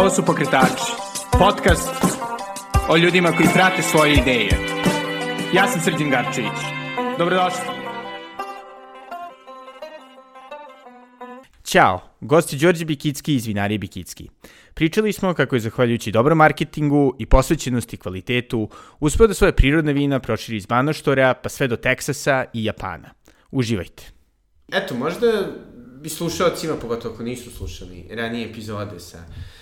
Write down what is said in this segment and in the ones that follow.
Ovo su Pokretači, podcast o ljudima koji prate svoje ideje. Ja sam Srđan Garčević. Dobrodošli. Ćao, gost je Đorđe Bikicki iz Vinarije Bikicki. Pričali smo kako je zahvaljujući dobrom marketingu i posvećenosti kvalitetu uspeo da svoje prirodne vina proširi iz Banoštora pa sve do Teksasa i Japana. Uživajte. Eto, možda bi slušalcima, pogotovo ako nisu slušali ranije epizode sa uh,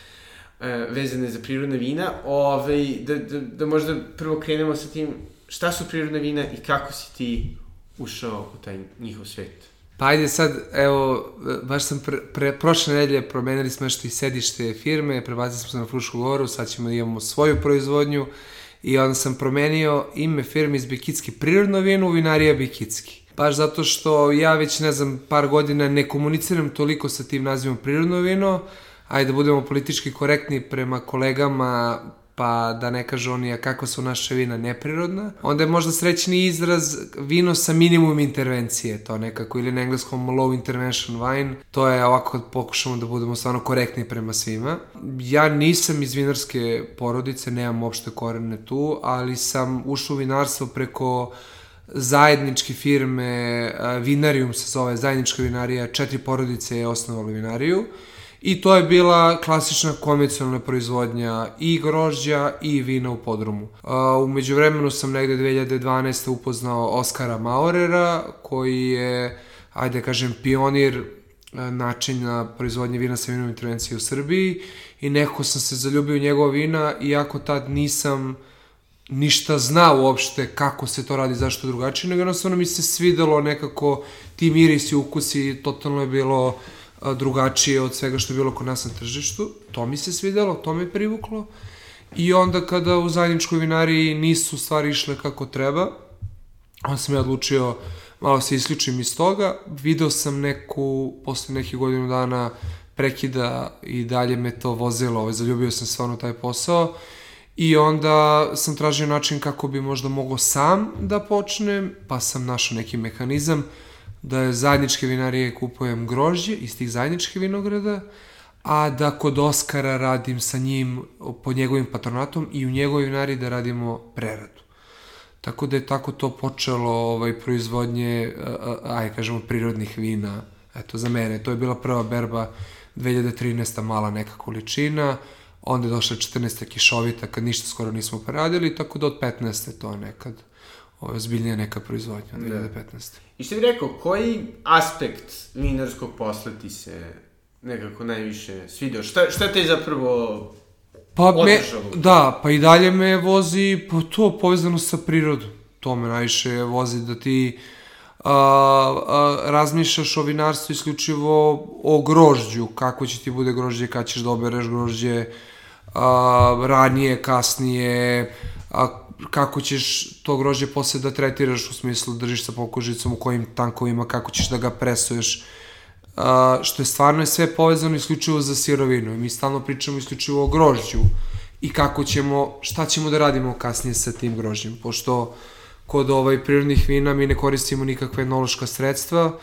vezane za prirodna vina, ovaj, da, da, da možda prvo krenemo sa tim šta su prirodna vina i kako si ti ušao u taj njihov svet. Pa ajde sad, evo, baš sam pre, pre, prošle nedelje promenili smo nešto i sedište firme, prebacili smo se na Frušku goru, sad ćemo da imamo svoju proizvodnju i onda sam promenio ime firme iz Bikitski prirodno vino u Vinarija Bikitski. Baš zato što ja već, ne znam, par godina ne komuniciram toliko sa tim nazivom prirodno vino, ajde da budemo politički korektni prema kolegama, pa da ne kažu oni, a kako su naše vina neprirodna. Onda je možda srećni izraz vino sa minimum intervencije, to nekako, ili na engleskom low intervention wine. To je ovako pokušamo da budemo stvarno korektni prema svima. Ja nisam iz vinarske porodice, nemam uopšte korene tu, ali sam ušao u vinarstvo preko zajedničke firme, Vinarium se zove, zajednička vinarija, četiri porodice je osnovalo vinariju i to je bila klasična konvencionalna proizvodnja i grožđa i vina u podrumu. Umeđu vremenu sam negde 2012. upoznao Oskara Maurera, koji je, ajde kažem, pionir načina proizvodnje vina sa vinom intervencije u Srbiji i nekako sam se zaljubio u njegova vina, iako tad nisam ništa zna uopšte kako se to radi, zašto drugačije, nego jednostavno mi se svidelo nekako ti mirisi, ukusi, totalno je bilo drugačije od svega što je bilo kod nas na tržištu. To mi se svidelo, to me privuklo. I onda kada u zajedničkoj vinariji nisu stvari išle kako treba, onda sam ja odlučio malo se isključim iz toga. Video sam neku, posle nekih godinu dana prekida i dalje me to vozilo, ovaj, zaljubio sam stvarno taj posao I onda sam tražio način kako bi možda mogao sam da počnem, pa sam našao neki mehanizam da je zajedničke vinarije kupujem grožđe iz tih zajedničkih vinograda, a da kod Oskara radim sa njim pod njegovim patronatom i u njegovoj vinariji da radimo preradu. Tako da je tako to počelo ovaj, proizvodnje, aj kažemo, prirodnih vina. Eto, za mene, to je bila prva berba 2013. mala neka količina, onda je došla 14. kišovita kad ništa skoro nismo poradili, tako da od 15. to nekad ovo ozbiljnija neka proizvodnja od 2015. Da. I što bih rekao, koji aspekt vinarskog posla ti se nekako najviše svidio? Šta, šta te zapravo pa me, Da, pa i dalje me vozi, pa to povezano sa prirodom. To me najviše vozi da ti a, a, razmišljaš o vinarstvu isključivo o grožđu, kako će ti bude grožđe, kad ćeš da obereš grožđe, a, ranije, kasnije, a, kako ćeš to grožđe posle da tretiraš u smislu držiš sa pokožicom u kojim tankovima, kako ćeš da ga presuješ, a, što je stvarno je sve povezano isključivo za sirovinu i mi stalno pričamo isključivo o grožđu i kako ćemo, šta ćemo da radimo kasnije sa tim grožđem, pošto kod ovaj prirodnih vina mi ne koristimo nikakve enološka sredstva,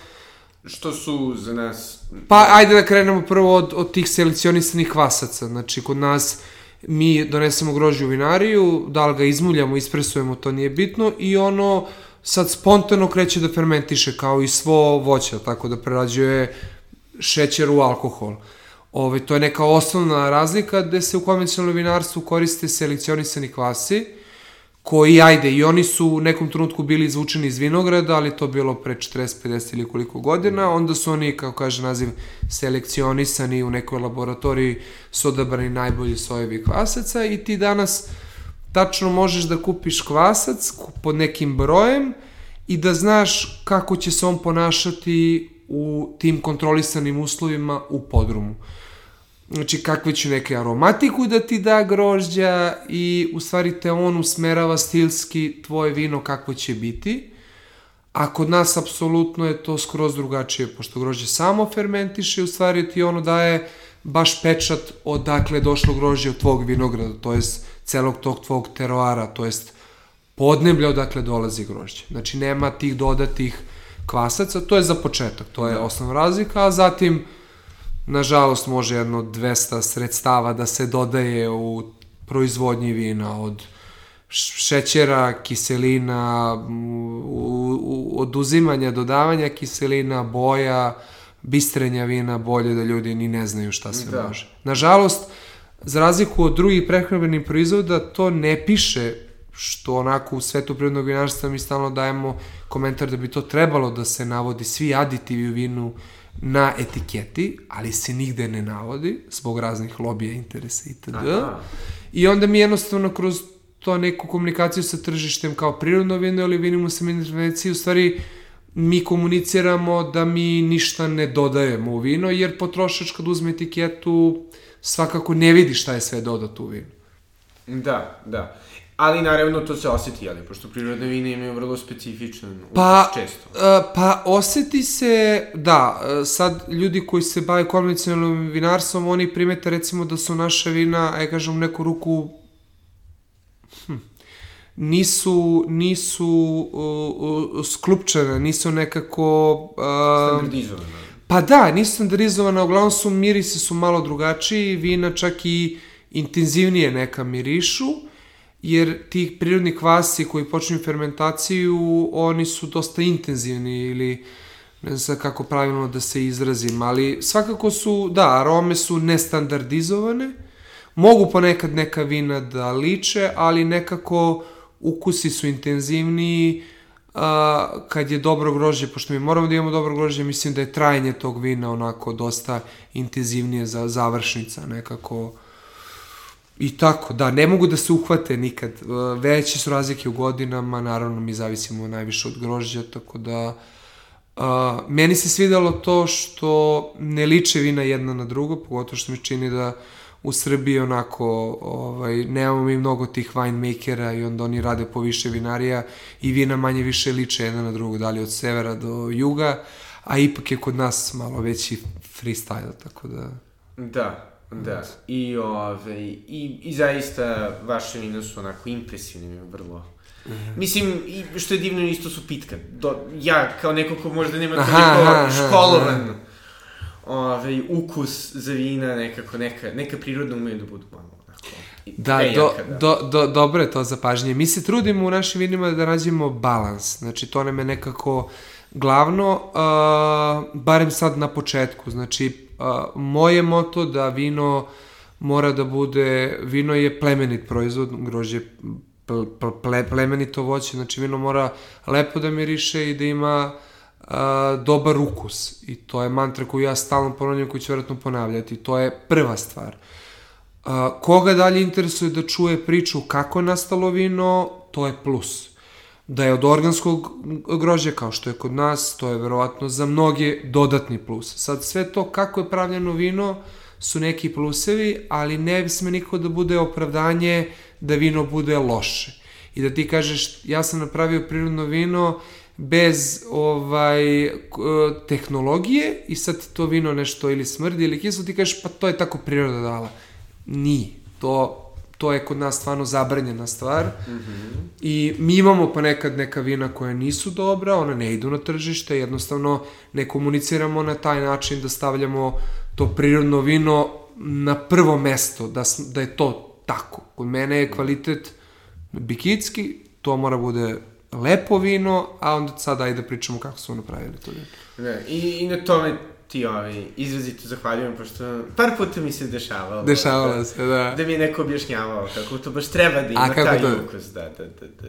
Što su za nas... Pa, ajde da krenemo prvo od, od tih selekcionisanih kvasaca. Znači, kod nas mi donesemo grožđe u vinariju, da li ga izmuljamo, ispresujemo, to nije bitno, i ono sad spontano kreće da fermentiše, kao i svo voće, tako da prerađuje šećer u alkohol. Ove, to je neka osnovna razlika gde se u konvencionalnom vinarstvu koriste selekcionisani kvasi, koji, ajde, i oni su u nekom trenutku bili izvučeni iz vinograda, ali to bilo pre 40, 50 ili koliko godina, onda su oni, kao kaže naziv, selekcionisani u nekoj laboratoriji, su odabrani najbolji sojevi kvasaca i ti danas tačno možeš da kupiš kvasac pod nekim brojem i da znaš kako će se on ponašati u tim kontrolisanim uslovima u podrumu znači kakve će neke aromatiku da ti da grožđa i u stvari te on usmerava stilski tvoje vino kakvo će biti. A kod nas apsolutno je to skroz drugačije, pošto grožđe samo fermentiše, u stvari ti ono daje baš pečat odakle je došlo grožđe od tvog vinograda, to jest celog tog tvog teroara, to jest podneblja odakle dolazi grožđe. Znači nema tih dodatih kvasaca, to je za početak, to je da. osnovna razlika, a zatim Nažalost, može jedno 200 sredstava da se dodaje u proizvodnji vina od šećera, kiselina, u, u, oduzimanja, dodavanja kiselina, boja, bistrenja vina, bolje da ljudi ni ne znaju šta se da. može. Nažalost, za razliku od drugih prehrambenih proizvoda, to ne piše što onako u svetu prirodnog vinarstva mi stalno dajemo komentar da bi to trebalo da se navodi svi aditivi u vinu na etiketi, ali se nigde ne navodi zbog raznih lobija, interesa itd. Aha. I onda mi jednostavno kroz to neku komunikaciju sa tržištem kao prirodno vino ili vinimo sa intervenciji, u stvari mi komuniciramo da mi ništa ne dodajemo u vino, jer potrošač kad uzme etiketu svakako ne vidi šta je sve dodato u vinu. Da, da. Ali naravno to se oseti, ali pošto prirodne vine imaju vrlo specifičan pa, često. Uh, pa oseti se, da, e, sad ljudi koji se bave konvencionalnim vinarstvom, oni primete recimo da su naše vina, aj kažem, neku ruku hm, nisu, nisu uh, uh, sklupčene, nisu nekako... Uh, standardizovane. Pa da, nisu standardizovane, uglavnom su mirisi su malo drugačiji, vina čak i intenzivnije neka mirišu, jer ti prirodni kvasi koji počinju fermentaciju, oni su dosta intenzivni ili ne znam kako pravilno da se izrazim, ali svakako su, da, arome su nestandardizovane, mogu ponekad neka vina da liče, ali nekako ukusi su intenzivniji, a, kad je dobro grožđe, pošto mi moramo da imamo dobro grožđe, mislim da je trajanje tog vina onako dosta intenzivnije za završnica, nekako I tako, da, ne mogu da se uhvate nikad. Veće su razlike u godinama, naravno mi zavisimo najviše od grožđa, tako da uh, meni se svidalo to što ne liče vina jedna na drugo, pogotovo što mi čini da u Srbiji onako, ovaj, nemamo mi mnogo tih winemakera i onda oni rade po više vinarija i vina manje više liče jedna na drugo, da li od severa do juga, a ipak je kod nas malo veći freestyle, tako da... Da, Da, i, ove, i, i zaista vaše vina su onako impresivne, vrlo -hmm. Mislim, i što je divno, isto su pitka. Do, ja, kao neko ko možda nema toliko aha, školovan aha. Ove, ukus za vina, nekako, neka, neka prirodna umeju da budu malo onako. Da, do, da. Do, do, dobro je to zapažnje. Mi se trudimo u našim vinima da nađemo balans. Znači, to nam je nekako glavno, uh, barem sad na početku. Znači, a, moje moto da vino mora da bude, vino je plemenit proizvod, grožđe ple, plemenito voće, znači vino mora lepo da miriše i da ima a, dobar ukus. I to je mantra koju ja stalno ponavljam, koju ću vjerojatno ponavljati. To je prva stvar. A, koga dalje interesuje da čuje priču kako je nastalo vino, to je plus da je od organskog grožđa kao što je kod nas, to je verovatno za mnoge dodatni plus. Sad sve to kako je pravljeno vino su neki plusevi, ali ne bi sme nikako da bude opravdanje da vino bude loše. I da ti kažeš ja sam napravio prirodno vino bez ovaj tehnologije i sad to vino nešto ili smrdi ili kislo, ti kažeš pa to je tako priroda dala. Nije. To to je kod nas stvarno zabranjena stvar. Mm -hmm. I mi imamo ponekad neka vina koja nisu dobra, ona ne idu na tržište, jednostavno ne komuniciramo na taj način da stavljamo to prirodno vino na prvo mesto, da, da je to tako. Kod mene je kvalitet bikitski, to mora bude lepo vino, a onda sad ajde pričamo kako smo napravili to vino. Ne, i, i na tome ti ovaj, izrazito zahvaljujem, pošto par puta mi se dešavalo. Dešavalo da, se, da. Da mi je neko objašnjavao kako to baš treba da ima taj to... ukus, da, da, da, da.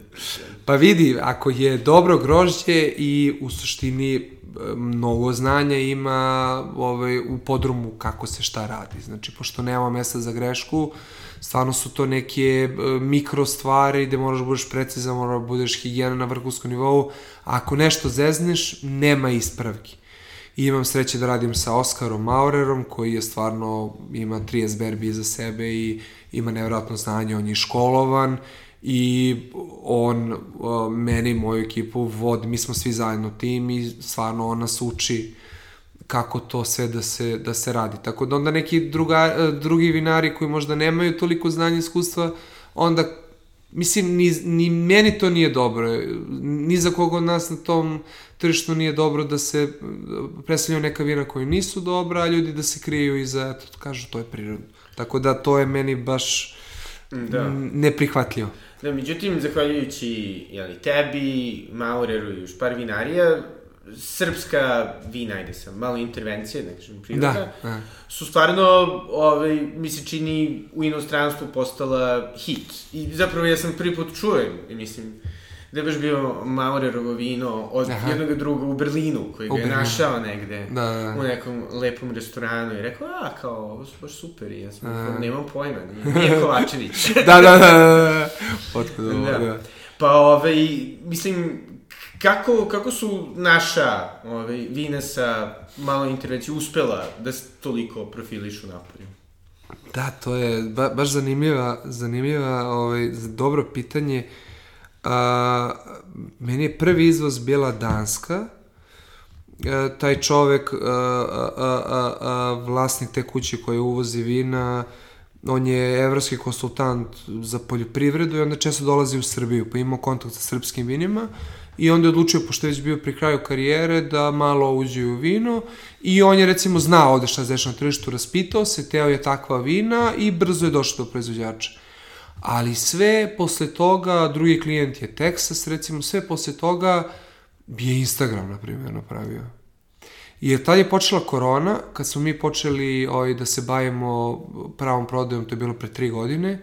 Pa vidi, ako je dobro grožđe i u suštini e, mnogo znanja ima ovaj, u podrumu kako se šta radi. Znači, pošto nema mesta za grešku, stvarno su to neke e, mikro stvari gde moraš da budeš precizan, moraš da budeš higijena na vrhunskom nivou. Ako nešto zezneš, nema ispravki. I imam sreće da radim sa Oskarom Maurerom, koji je stvarno, ima 30 berbi za sebe i ima nevjerojatno znanje, on je školovan i on meni i moju ekipu vodi, mi smo svi zajedno tim i stvarno on nas uči kako to sve da se, da se radi. Tako da onda neki druga, drugi vinari koji možda nemaju toliko znanja i iskustva, onda mislim, ni, ni meni to nije dobro. Ni za koga od nas na tom tržištu nije dobro da se predstavljaju neka vina koja nisu dobra, a ljudi da se kriju iza, eto, kažu, to je prirodno. Tako da to je meni baš da. neprihvatljivo. Da, međutim, zahvaljujući jeli, tebi, Maureru i još par vinarija, srpska vina, ajde sam, malo intervencije, ne kažem, priroda, da, da. su stvarno, ovaj, mi se čini, u inostranstvu postala hit. I zapravo ja sam prvi put čujem, mislim, da je baš bio Maurerovo vino od Aha. jednog druga u Berlinu, koji ga je našao negde da, da, da. u nekom lepom restoranu i rekao, a, kao, ovo su baš super i ja sam rekao, nemam pojma, nije, nije Kovačević. da, da, da, da, da. da. da. Pa, ovaj, mislim, kako, kako su naša ovaj, vina sa malo intervencije uspela da se toliko profilišu napolju? Da, to je ba, baš zanimljiva, zanimljiva, ovaj, dobro pitanje. A, meni je prvi izvoz bila Danska, a, e, taj čovek, a, a, a, a, vlasnik te kuće koja uvozi vina, on je evropski konsultant za poljoprivredu i onda često dolazi u Srbiju, pa imao kontakt sa srpskim vinima i onda je odlučio, pošto je već bio pri kraju karijere, da malo uđe u vino i on je recimo znao ovde šta se na tržištu, raspitao se, teo je takva vina i brzo je došao do proizvođača. Ali sve posle toga, drugi klijent je Texas, recimo, sve posle toga je Instagram, na primjer, napravio. Jer tad je počela korona, kad smo mi počeli ovaj, da se bavimo pravom prodajom, to je bilo pre tri godine,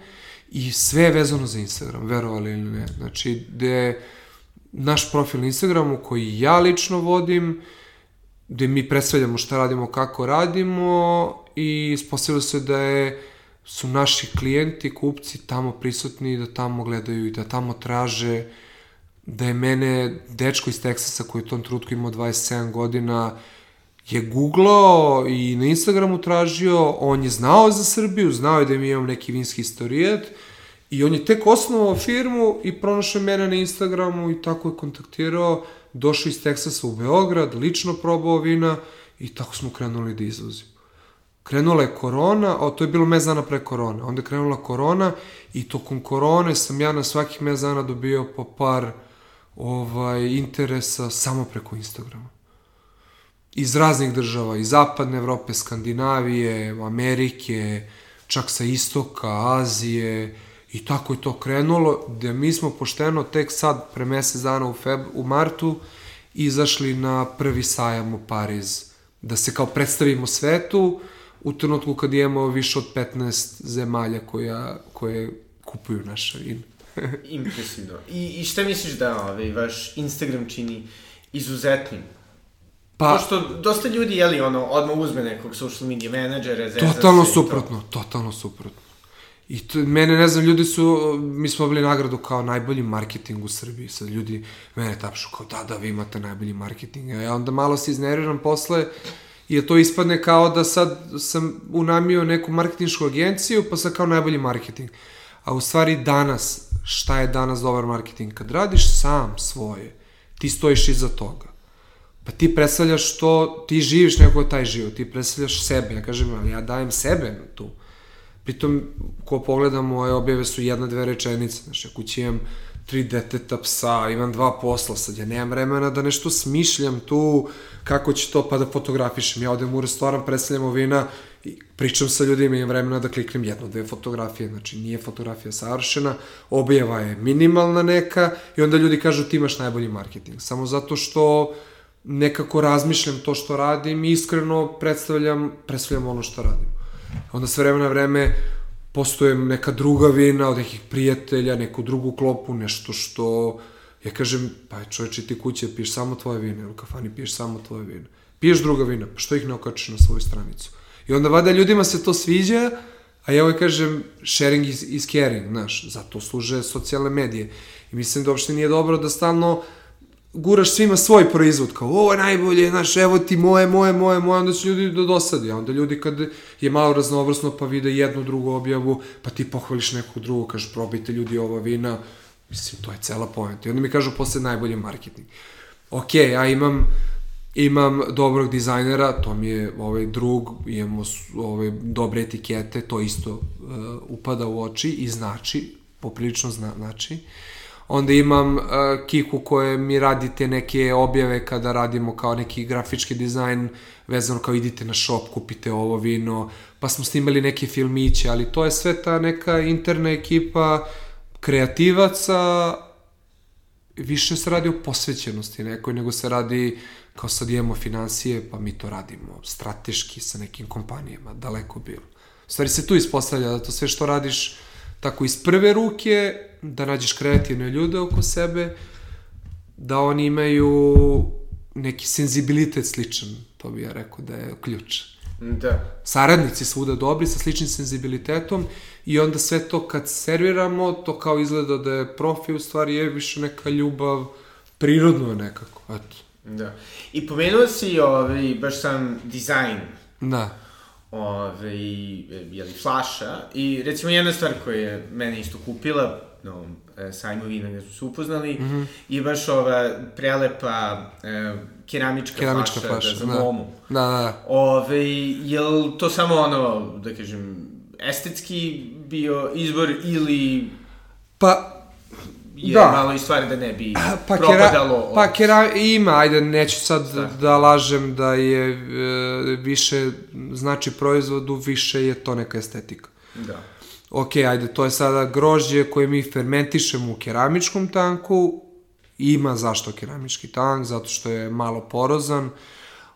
i sve je vezano za Instagram, verovali ili ne. Znači, gde naš profil na Instagramu koji ja lično vodim, gde mi predstavljamo šta radimo, kako radimo i ispostavilo se da je, su naši klijenti, kupci tamo prisutni, da tamo gledaju i da tamo traže, da je mene dečko iz Teksasa koji je u tom trutku imao 27 godina, je googlao i na Instagramu tražio, on je znao za Srbiju, znao je da mi imam neki vinski istorijat, I on je tek osnovao firmu i pronašao mene na Instagramu i tako je kontaktirao, došao iz Teksasa u Beograd, lično probao vina i tako smo krenuli da izvozimo. Krenula je korona, o, to je bilo mez dana pre korone, onda je krenula korona i tokom korone sam ja na svakih mez dana dobio po par ovaj, interesa samo preko Instagrama. Iz raznih država, iz zapadne Evrope, Skandinavije, Amerike, čak sa istoka, Azije, I tako je to krenulo, gde mi smo pošteno tek sad, pre mesec dana u, feb, u martu, izašli na prvi sajam u Pariz, da se kao predstavimo svetu, u trenutku kad imamo više od 15 zemalja koja, koje kupuju naše vina. Impresivno. I, I šta misliš da ovaj, vaš Instagram čini izuzetnim? Pa, Pošto dosta ljudi, jeli, ono, odmah uzme nekog social media menadžera, Totalno suprotno, to. totalno suprotno. I to, mene, ne znam, ljudi su, mi smo bili nagradu kao najbolji marketing u Srbiji. Sad ljudi mene tapšu kao, da, da, vi imate najbolji marketing. A ja onda malo se izneriram posle, i to ispadne kao da sad sam unamio neku marketinšku agenciju, pa sad kao najbolji marketing. A u stvari danas, šta je danas dobar marketing? Kad radiš sam svoje, ti stojiš iza toga. Pa ti predstavljaš to, ti živiš neko taj život, ti predstavljaš sebe. Ja kažem, ali ja dajem sebe tu. Pritom, ko pogleda moje objave su jedna, dve rečenice. Znaš, ja kući imam tri deteta, psa, imam dva posla, sad ja nemam vremena da nešto smišljam tu, kako će to, pa da fotografišem. Ja odem u restoran, predstavljam vina, i pričam sa ljudima, imam vremena da kliknem jednu, dve fotografije, znači nije fotografija savršena, objava je minimalna neka i onda ljudi kažu ti imaš najbolji marketing. Samo zato što nekako razmišljam to što radim i iskreno predstavljam, predstavljam ono što radim. Onda sve vreme na vreme postoje neka druga vina od nekih prijatelja, neku drugu klopu, nešto što... Ja kažem, pa čoveče, ti kuće piješ samo tvoje vine, u kafani piješ samo tvoje vine. Piješ druga vina, pa što ih ne okačiš na svoju stranicu? I onda vada ljudima se to sviđa, a ja ovaj kažem, sharing is, is caring, znaš, zato služe socijalne medije. I mislim da uopšte nije dobro da stalno guraš svima svoj proizvod, kao ovo je najbolje, znaš, evo ti moje, moje, moje, moje, onda će ljudi do dosadi, a onda ljudi kad je malo raznovrsno pa vide jednu drugu objavu, pa ti pohvališ nekog drugog, kažeš probajte ljudi ova vina, mislim, to je cela pojenta. I onda mi kažu posle najbolji marketing. Ok, ja imam, imam dobrog dizajnera, to mi je ovaj drug, imamo ovaj, dobre etikete, to isto uh, upada u oči i znači poprilično zna, znači. Onda imam uh, Kiku koje mi radi te neke objave kada radimo kao neki grafički dizajn vezano kao idite na shop, kupite ovo vino, pa smo snimali neke filmiće, ali to je sve ta neka interna ekipa kreativaca, više se radi o posvećenosti nekoj, nego se radi kao sad imamo financije, pa mi to radimo strateški sa nekim kompanijama, daleko bilo. U stvari se tu ispostavlja da to sve što radiš tako iz prve ruke, da nađeš kreativne ljude oko sebe, da oni imaju neki senzibilitet sličan, to bi ja rekao da je ključ. Da. Saradnici svuda dobri sa sličnim senzibilitetom i onda sve to kad serviramo, to kao izgleda da je profi, u stvari je više neka ljubav, prirodno je nekako, eto. Da. I pomenuo si ovaj, baš sam dizajn Da. Ovaj, jeli, flaša i recimo jedna stvar koja je mene isto kupila na ovom e, sajmu vina gde smo se upoznali mm -hmm. je baš ova prelepa e, keramička, Keramička flaša, flaša, da, za da. momu. Da, da. Ove, je to samo ono, da kažem, estetski bio izbor ili Pa, je Da. malo i stvari da ne bi Pa, propadalo? kera, pa kera, ima, ajde, neću sad Da. da, lažem da je e, više, znači proizvodu, više je to neka estetika. Da. Ok, ajde, to je sada grožđe koje mi fermentišemo u keramičkom tanku, ima zašto keramički tank, zato što je malo porozan,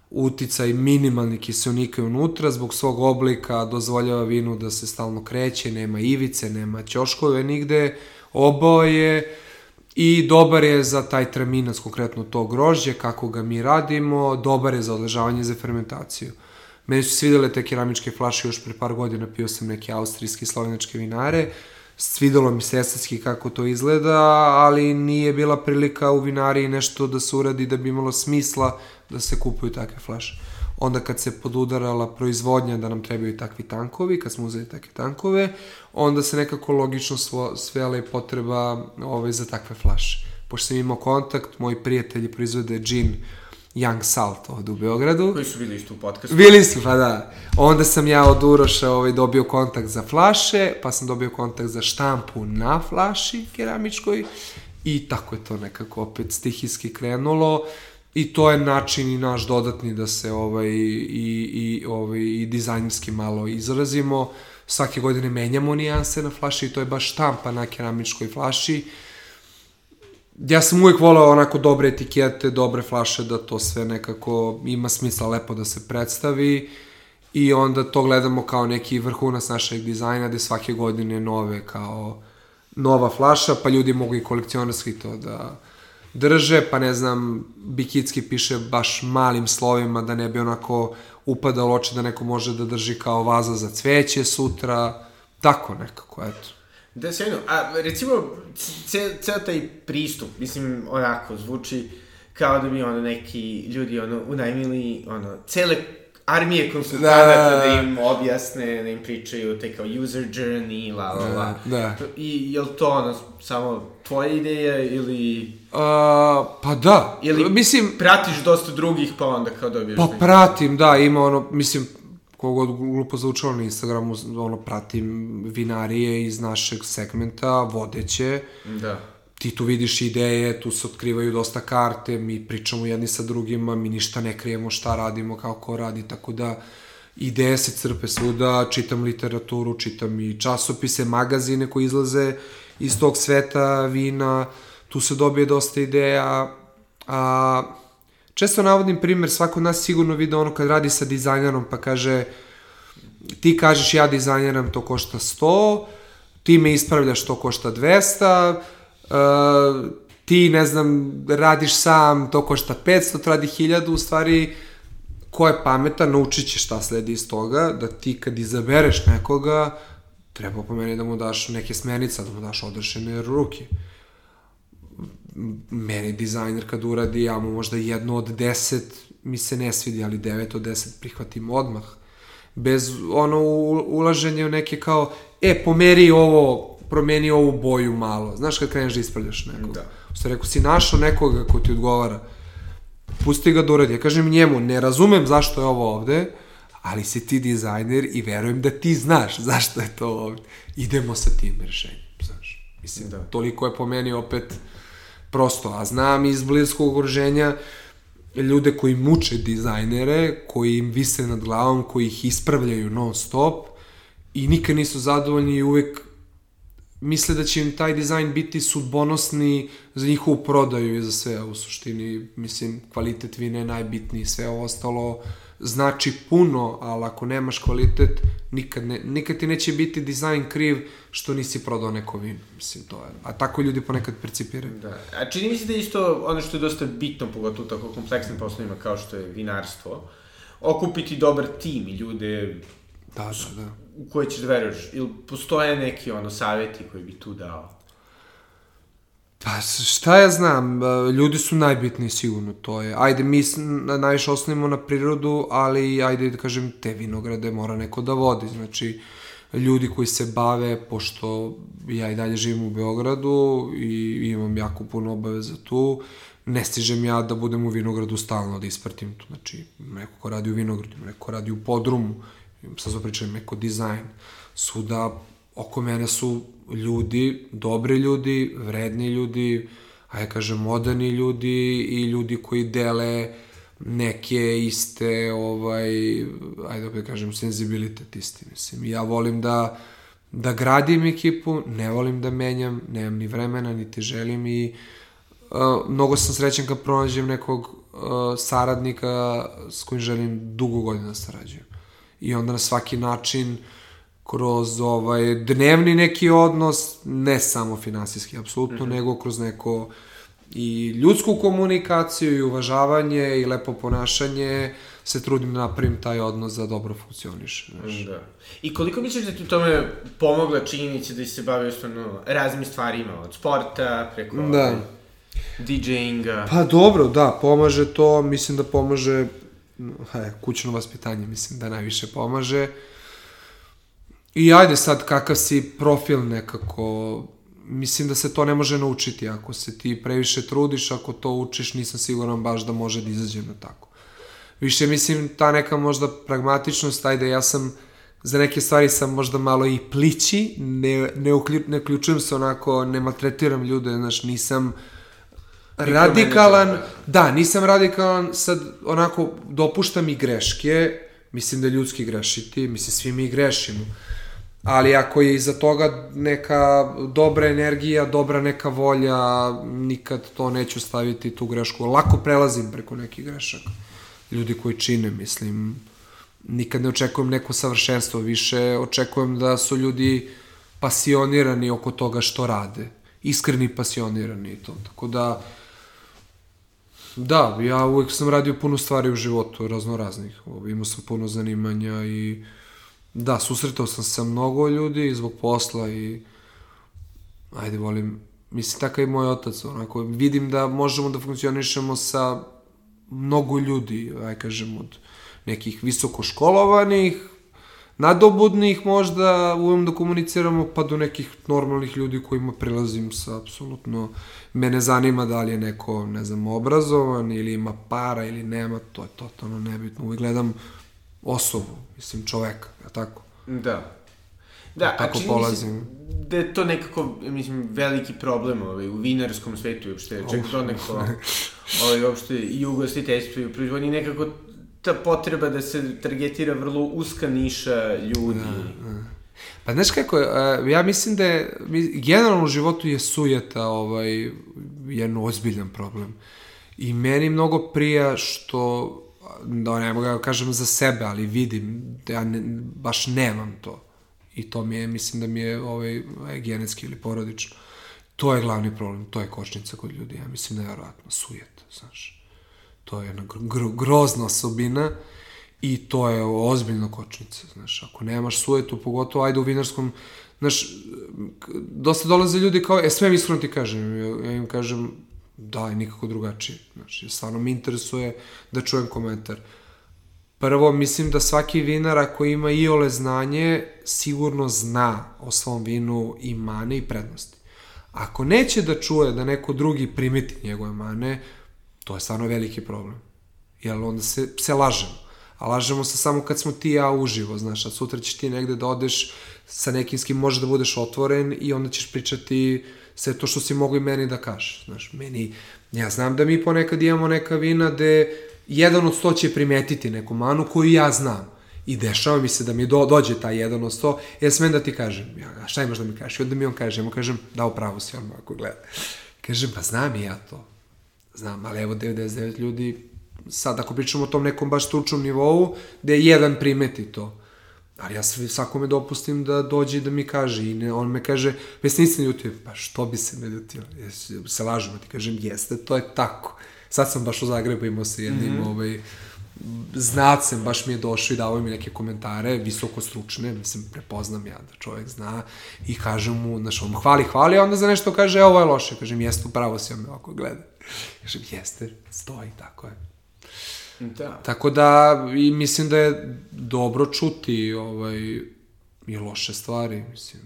uticaj minimalni kiselnika unutra, zbog svog oblika dozvoljava vinu da se stalno kreće, nema ivice, nema ćoškove nigde, oboje i dobar je za taj traminac, konkretno to grožđe, kako ga mi radimo, dobar je za odležavanje za fermentaciju. Meni su svidele te keramičke flaše još pre par godina, pio sam neke austrijske i slovenačke vinare, svidelo mi se estetski kako to izgleda, ali nije bila prilika u vinariji nešto da se uradi da bi imalo smisla da se kupuju takve flaše. Onda kad se podudarala proizvodnja da nam trebaju takvi tankovi, kad smo uzeli takve tankove, onda se nekako logično svo, svela i potreba ovaj, za takve flaše. Pošto sam imao kontakt, moji prijatelji proizvode džin Young Salt ovde u Beogradu. Koji su bili isto u podcastu? Bili su, pa da. Onda sam ja od Uroša ovaj, dobio kontakt za flaše, pa sam dobio kontakt za štampu na flaši keramičkoj i tako je to nekako opet stihijski krenulo i to je način i naš dodatni da se ovaj, i, i, ovaj, i dizajnerski malo izrazimo. Svake godine menjamo nijanse na flaši i to je baš štampa na keramičkoj flaši ja sam uvijek volao onako dobre etikete, dobre flaše, da to sve nekako ima smisla lepo da se predstavi i onda to gledamo kao neki vrhunac našeg dizajna gde svake godine nove kao nova flaša, pa ljudi mogu i kolekcionarski to da drže, pa ne znam, Bikitski piše baš malim slovima da ne bi onako upadalo oči da neko može da drži kao vaza za cveće sutra, tako nekako, eto. Da, sjajno. A recimo, ceo, ceo taj pristup, mislim, onako, zvuči kao da bi ono neki ljudi ono unajmili ono cele armije konsultanata da, Da. da im objasne, da im pričaju te kao user journey, la la la. Da. I je li to ono samo tvoja ideja ili Uh, pa da, ili mislim, pratiš dosta drugih pa onda kao dobiješ Pa neki- pratim, da, ima ono, mislim, kogod glupo zvučalo na Instagramu, ono, pratim vinarije iz našeg segmenta, vodeće, Da. Ti tu vidiš ideje, tu se otkrivaju dosta karte, mi pričamo jedni sa drugima, mi ništa ne krijemo šta radimo, kao ko radi, tako da ideje se crpe svuda, čitam literaturu, čitam i časopise, magazine koji izlaze iz tog sveta vina, tu se dobije dosta ideja, a često navodim primjer, svako nas sigurno vide ono kad radi sa dizajnerom pa kaže ti kažeš ja dizajneram to košta 100, ti me ispravljaš to košta 200, uh, ti ne znam radiš sam to košta 500, to radi 1000, u stvari ko je pametan naučit će šta sledi iz toga, da ti kad izabereš nekoga treba po meni da mu daš neke smernice, da mu daš odrešene ruke meni dizajner kad uradi, ja mu možda jedno od deset mi se ne svidi, ali devet od deset prihvatim odmah. Bez ono u- ulaženja u neke kao, e, pomeri ovo, promeni ovu boju malo. Znaš kad kreneš da ispravljaš nekog. Da. U stvari, ako si našao nekoga ko ti odgovara, pusti ga da uradi. Ja kažem njemu, ne razumem zašto je ovo ovde, ali si ti dizajner i verujem da ti znaš zašto je to ovde. Idemo sa tim rešenjem, znaš. Mislim, da. toliko je po meni opet prosto. A znam iz bliskog okruženja ljude koji muče dizajnere, koji im vise nad glavom, koji ih ispravljaju non stop i nikad nisu zadovoljni i uvek misle da će im taj dizajn biti sudbonosni za njihovu prodaju i za sve, u suštini, mislim, kvalitet vine je najbitniji, sve ovo ostalo znači puno, ali ako nemaš kvalitet, nikad, ne, nikad ti neće biti dizajn kriv što nisi prodao neko vino, mislim, to je, a tako ljudi ponekad percipiraju. Da, a čini mi se da je isto ono što je dosta bitno, pogotovo tako kompleksnim poslovima kao što je vinarstvo, okupiti dobar tim i ljude da, da, da u koje ćeš da veruješ? Ili postoje neki ono savjeti koji bi tu dao? Pa šta ja znam, e, ljudi su najbitniji sigurno, to je, ajde mi najviše osnovimo na prirodu, ali ajde da kažem te vinograde mora neko da vodi, znači ljudi koji se bave, pošto ja i dalje živim u Beogradu i imam jako puno obaveza tu, ne stižem ja da budem u vinogradu stalno, da ispratim tu, znači neko ko radi u vinogradu, neko ko radi u podrumu, sad smo pričali neko dizajn, svuda oko mene su ljudi, dobri ljudi, vredni ljudi, a ja kažem moderni ljudi i ljudi koji dele neke iste, ovaj, ajde da kažem, senzibilitet isti, mislim. Ja volim da, da gradim ekipu, ne volim da menjam, nemam ni vremena, niti želim i uh, mnogo sam srećan kad pronađem nekog uh, saradnika s kojim želim dugo godina da sarađujem i onda na svaki način kroz ovaj dnevni neki odnos, ne samo finansijski apsolutno, mm -hmm. nego kroz neko i ljudsku komunikaciju i uvažavanje i lepo ponašanje se trudim da napravim taj odnos da dobro funkcioniše. Znaš. Da. I koliko misliš da ti u tome pomogla činjenica da se bavi stvarno raznim stvarima, od sporta, preko da. Ovaj, DJinga? Pa dobro, da, pomaže to, mislim da pomaže kućno vaspitanje mislim da najviše pomaže. I ajde sad kakav si profil nekako, mislim da se to ne može naučiti. Ako se ti previše trudiš, ako to učiš, nisam siguran baš da može da izađe na tako. Više mislim ta neka možda pragmatičnost, ajde ja sam za neke stvari sam možda malo i plići, ne, ne, uklju, ne uključujem se onako, ne maltretiram ljude, znaš, nisam uh, radikalan, da, nisam radikalan, sad onako dopuštam i greške, mislim da je ljudski grešiti, mislim svi mi grešimo. Ali ako je iza toga neka dobra energija, dobra neka volja, nikad to neću staviti tu grešku. Lako prelazim preko nekih grešaka. Ljudi koji čine, mislim, nikad ne očekujem neko savršenstvo, više očekujem da su ljudi pasionirani oko toga što rade. Iskreni pasionirani i to. Tako da, Da, ja uvek sam radio puno stvari u životu, razno raznih. Imao sam puno zanimanja i da, susretao sam sa mnogo ljudi zbog posla i ajde, volim, mislim, takav i moj otac, onako, vidim da možemo da funkcionišemo sa mnogo ljudi, aj kažem, od nekih visokoškolovanih, nadobudnih možda umem da komuniciramo pa do nekih normalnih ljudi kojima prilazim sa apsolutno mene zanima da li je neko ne znam obrazovan ili ima para ili nema to je totalno nebitno. Uvijek gledam osobu mislim čoveka ja tako? Da. Da, tako a čini polazim. da je to nekako, mislim, veliki problem ovaj, u vinarskom svetu uopšte, čak to neko, ovaj, uopšte i u gostiteljstvu i u proizvodnji, nekako ta potreba da se targetira vrlo uska niša ljudi. Da, da. Pa znaš kako, ja mislim da je, generalno u životu je sujeta ovaj, jedan ozbiljan problem. I meni mnogo prija što, da ne mogu da kažem za sebe, ali vidim da ja ne, baš nemam to. I to mi je, mislim da mi je ovaj, genetski ili porodično. To je glavni problem, to je kočnica kod ljudi, ja mislim da je vjerojatno sujeta, znaš. To je jedna gro, grozna osobina i to je ozbiljna kočnica, znaš, ako nemaš sujetu, pogotovo ajde u vinarskom, znaš, dosta dolaze ljudi kao, e, sve mi iskreno ti kažem, ja im kažem, da, nikako drugačije, znaš, stvarno mi interesuje da čujem komentar. Prvo, mislim da svaki vinar ako ima i ole znanje, sigurno zna o svom vinu i mane i prednosti. Ako neće da čuje da neko drugi primeti njegove mane, To je stvarno veliki problem. Jer onda se, se lažemo. A lažemo se samo kad smo ti i ja uživo, znaš, a sutra ćeš ti negde da odeš sa nekim s kim možeš da budeš otvoren i onda ćeš pričati sve to što si mogli meni da kažeš. Znaš, meni, ja znam da mi ponekad imamo neka vina gde jedan od sto će primetiti neku manu koju ja znam. I dešava mi se da mi do, dođe taj jedan od sto, ja smem da ti kažem, ja, šta imaš da mi kažeš? I onda mi on kaže, ja mu kažem, da, upravo si on ako gleda. Kažem, pa znam i ja to. Znam, ali evo 99 ljudi, sad ako pričamo o tom nekom baš stručnom nivou, gde jedan primeti to. Ali ja svakome dopustim da dođe i da mi kaže. I ne, on me kaže, pa jesi nisam ljutio? Pa što bi se me ljutio? Jesi, se lažemo, ti kažem, jeste, to je tako. Sad sam baš u Zagrebu imao sa jednim, mm -hmm. ovaj, znacem, baš mi je došao i dao mi neke komentare, visoko stručne, mislim, prepoznam ja da čovjek zna i kažem mu, znaš, on hvali, hvali, a onda za nešto kaže, e, ovo je loše, kažem, jeste, upravo si on me ovako gleda. Kažem, jeste, stoji, tako je. Da. Tako da, i mislim da je dobro čuti ovaj, i loše stvari, mislim,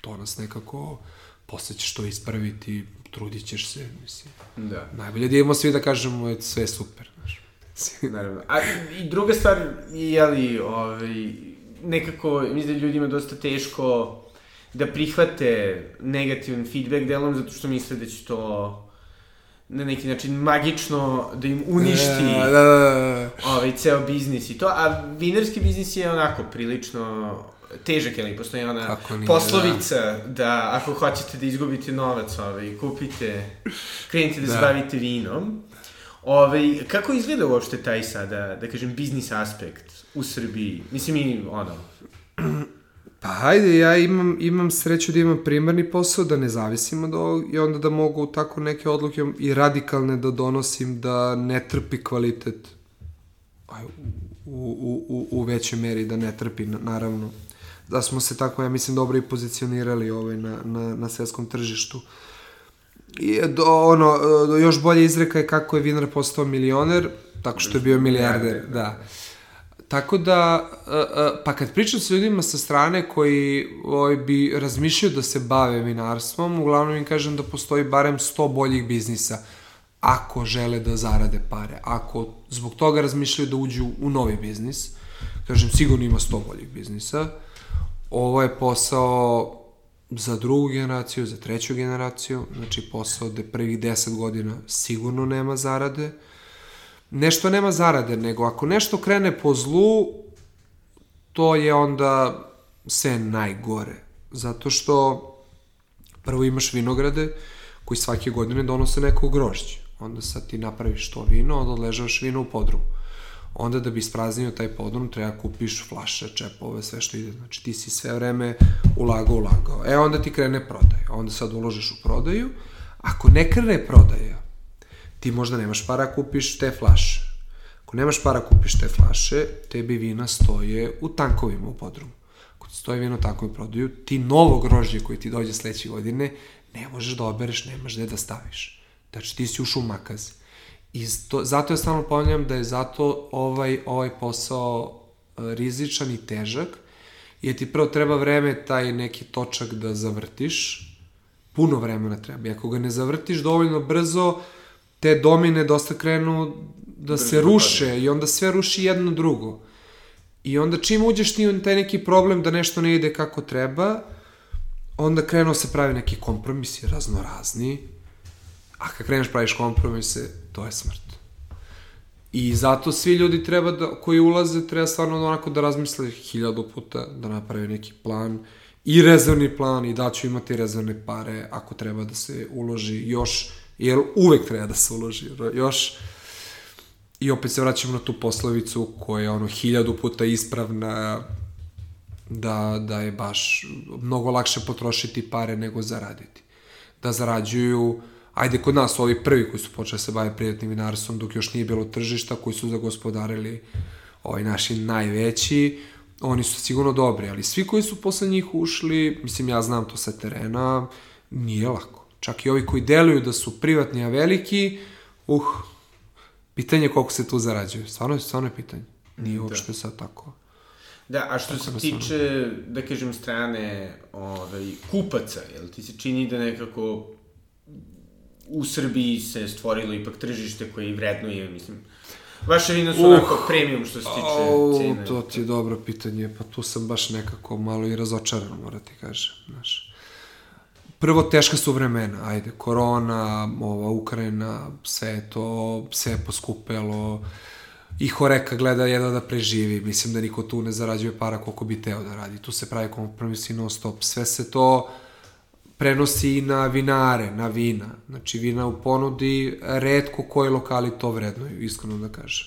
to nas nekako, posle ćeš to ispraviti, trudit ćeš se, mislim. Da. Najbolje da imamo svi da kažemo, sve super, znaš. Naravno. A i druga stvar, je li, ovaj, nekako, mislim da ljudima dosta teško da prihvate negativan feedback delom zato što misle da će to na neki način magično da im uništi e, da, da, da. ovaj ceo biznis i to, a vinarski biznis je onako prilično težak, ali postoji ona nije, poslovica da. da ako hoćete da izgubite novac, ovaj, kupite, krenite da, da. se bavite vinom. Ovaj, kako izgleda uopšte taj sada, da kažem, biznis aspekt u Srbiji? Mislim, i ono... Pa hajde, ja imam, imam sreću da imam primarni posao, da ne zavisim od ovog i onda da mogu tako neke odluke i radikalne da donosim da ne trpi kvalitet aj, u, u, u, u većoj meri, da ne trpi, naravno. Da smo se tako, ja mislim, dobro i pozicionirali ovaj, na, na, na svetskom tržištu. I, do, ono, još bolje izreka je kako je Vinar postao milioner, tako što je bio milijarder, da. Tako da, e, e, pa kad pričam sa ljudima sa strane koji ovaj, bi razmišljaju da se bave vinarstvom, uglavnom im kažem da postoji barem 100 boljih biznisa ako žele da zarade pare. Ako zbog toga razmišljaju da uđu u novi biznis, kažem sigurno ima 100 boljih biznisa. Ovo je posao za drugu generaciju, za treću generaciju, znači posao da prvih 10 godina sigurno nema zarade, nešto nema zarade, nego ako nešto krene po zlu, to je onda sve najgore. Zato što prvo imaš vinograde koji svake godine donose neko grožđe. Onda sad ti napraviš to vino, onda odležavaš vino u podrumu. Onda da bi ispraznio taj podrum treba kupiš flaše, čepove, sve što ide. Znači ti si sve vreme ulagao, ulagao. E onda ti krene prodaj. Onda sad uložiš u prodaju. Ako ne krene prodaja, ti možda nemaš para kupiš te flaše. Ako nemaš para kupiš te flaše, tebi vina stoje u tankovima u podrumu. Ako ti stoje vino tako i prodaju, ti novo grožđe koji ti dođe sledeće godine ne možeš da obereš, nemaš gde da staviš. Znači ti si u makaz. I to, zato ja stalno ponavljam da je zato ovaj, ovaj posao e, rizičan i težak, jer ti prvo treba vreme taj neki točak da zavrtiš, puno vremena treba. I ako ga ne zavrtiš dovoljno brzo, te domine dosta krenu da se ruše i onda sve ruši jedno drugo. I onda čim uđeš ti u taj neki problem da nešto ne ide kako treba, onda krenuo se pravi neki kompromisi raznorazni, a kad kreneš praviš kompromise, to je smrt. I zato svi ljudi treba da, koji ulaze, treba stvarno onako da razmisle hiljadu puta, da naprave neki plan i rezervni plan i da ću imati rezervne pare ako treba da se uloži još jer uvek treba da se uloži još i opet se vraćamo na tu poslovicu koja je ono hiljadu puta ispravna da, da je baš mnogo lakše potrošiti pare nego zaraditi. Da zarađuju, ajde kod nas ovi prvi koji su počeli da se baviti privatnim vinarstvom dok još nije bilo tržišta, koji su zagospodarili ovaj naši najveći, oni su sigurno dobri, ali svi koji su posle njih ušli, mislim ja znam to sa terena, nije lako. Čak i ovi koji deluju da su privatni, a veliki, uh, pitanje je koliko se tu zarađuje. Stvarno je, stvarno je pitanje. Nije da. uopšte sad tako. Da, a što tako se tiče, da kažem, strane ovaj, kupaca, jel ti se čini da nekako u Srbiji se stvorilo ipak tržište koje i vrednuje, mislim, Vaše vina su uh, onako premium što se tiče oh, cene. To ti je dobro pitanje, pa tu sam baš nekako malo i razočaran, mora ti kažem, znaš. Prvo, teška su vremena, ajde, korona, ova Ukrajina, sve to, sve je poskupelo, i Horeka gleda jedno da preživi, mislim da niko tu ne zarađuje para koliko bi teo da radi, tu se pravi kompromisi non stop, sve se to prenosi i na vinare, na vina. Znači, vina u ponudi, redko koji lokali to vrednuju, iskreno da kažem.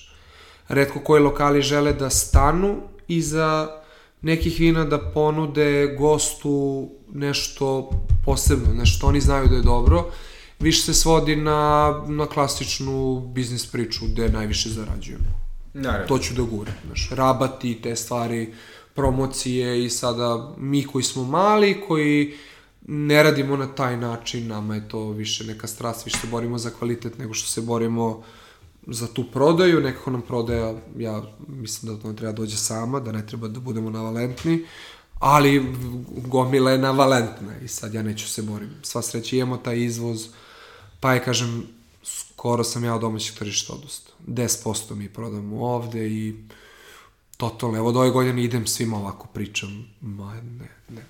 Redko koji lokali žele da stanu iza nekih vina da ponude gostu nešto posebno, nešto oni znaju da je dobro, više se svodi na, na klasičnu biznis priču gde najviše zarađujemo. Naravno. To ću da guram, znaš, rabati, te stvari, promocije i sada mi koji smo mali, koji ne radimo na taj način, nama je to više neka strast, više se borimo za kvalitet nego što se borimo za tu prodaju, nekako nam prodaja, ja mislim da to treba dođe sama, da ne treba da budemo navalentni, ali gomila je navalentna i sad ja neću se borim. Sva sreća imamo taj izvoz, pa je, kažem, skoro sam ja od domaćeg tržišta odustao. 10% mi prodamo ovde i totalno, evo od ove godine idem svima ovako pričam, ma ne, ne,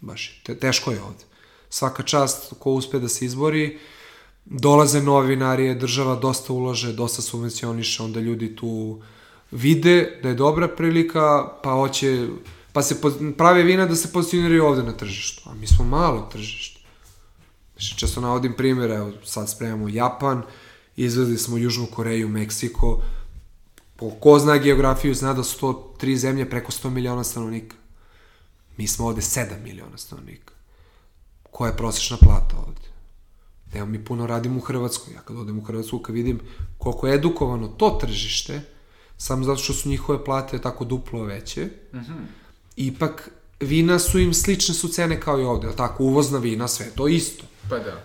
baš te, teško je ovde. Svaka čast ko uspe da se izbori, dolaze novinarije, država dosta ulaže, dosta subvencioniše, onda ljudi tu vide da je dobra prilika, pa hoće, pa se prave vina da se pozicioniraju ovde na tržištu. A mi smo malo tržište. Znači, često navodim primjere, evo sad spremamo Japan, izvezli smo Južnu Koreju, Meksiko, po ko zna geografiju, zna da su to tri zemlje preko 100 miliona stanovnika. Mi smo ovde 7 miliona stanovnika. Koja je prosječna plata ovde? Evo mi puno radimo u Hrvatskoj. Ja kad odem u Hrvatsku, kad vidim koliko je edukovano to tržište, samo zato što su njihove plate tako duplo veće, mm -hmm. ipak vina su im slične su cene kao i ovde, tako, uvozna vina, sve to isto. Pa da.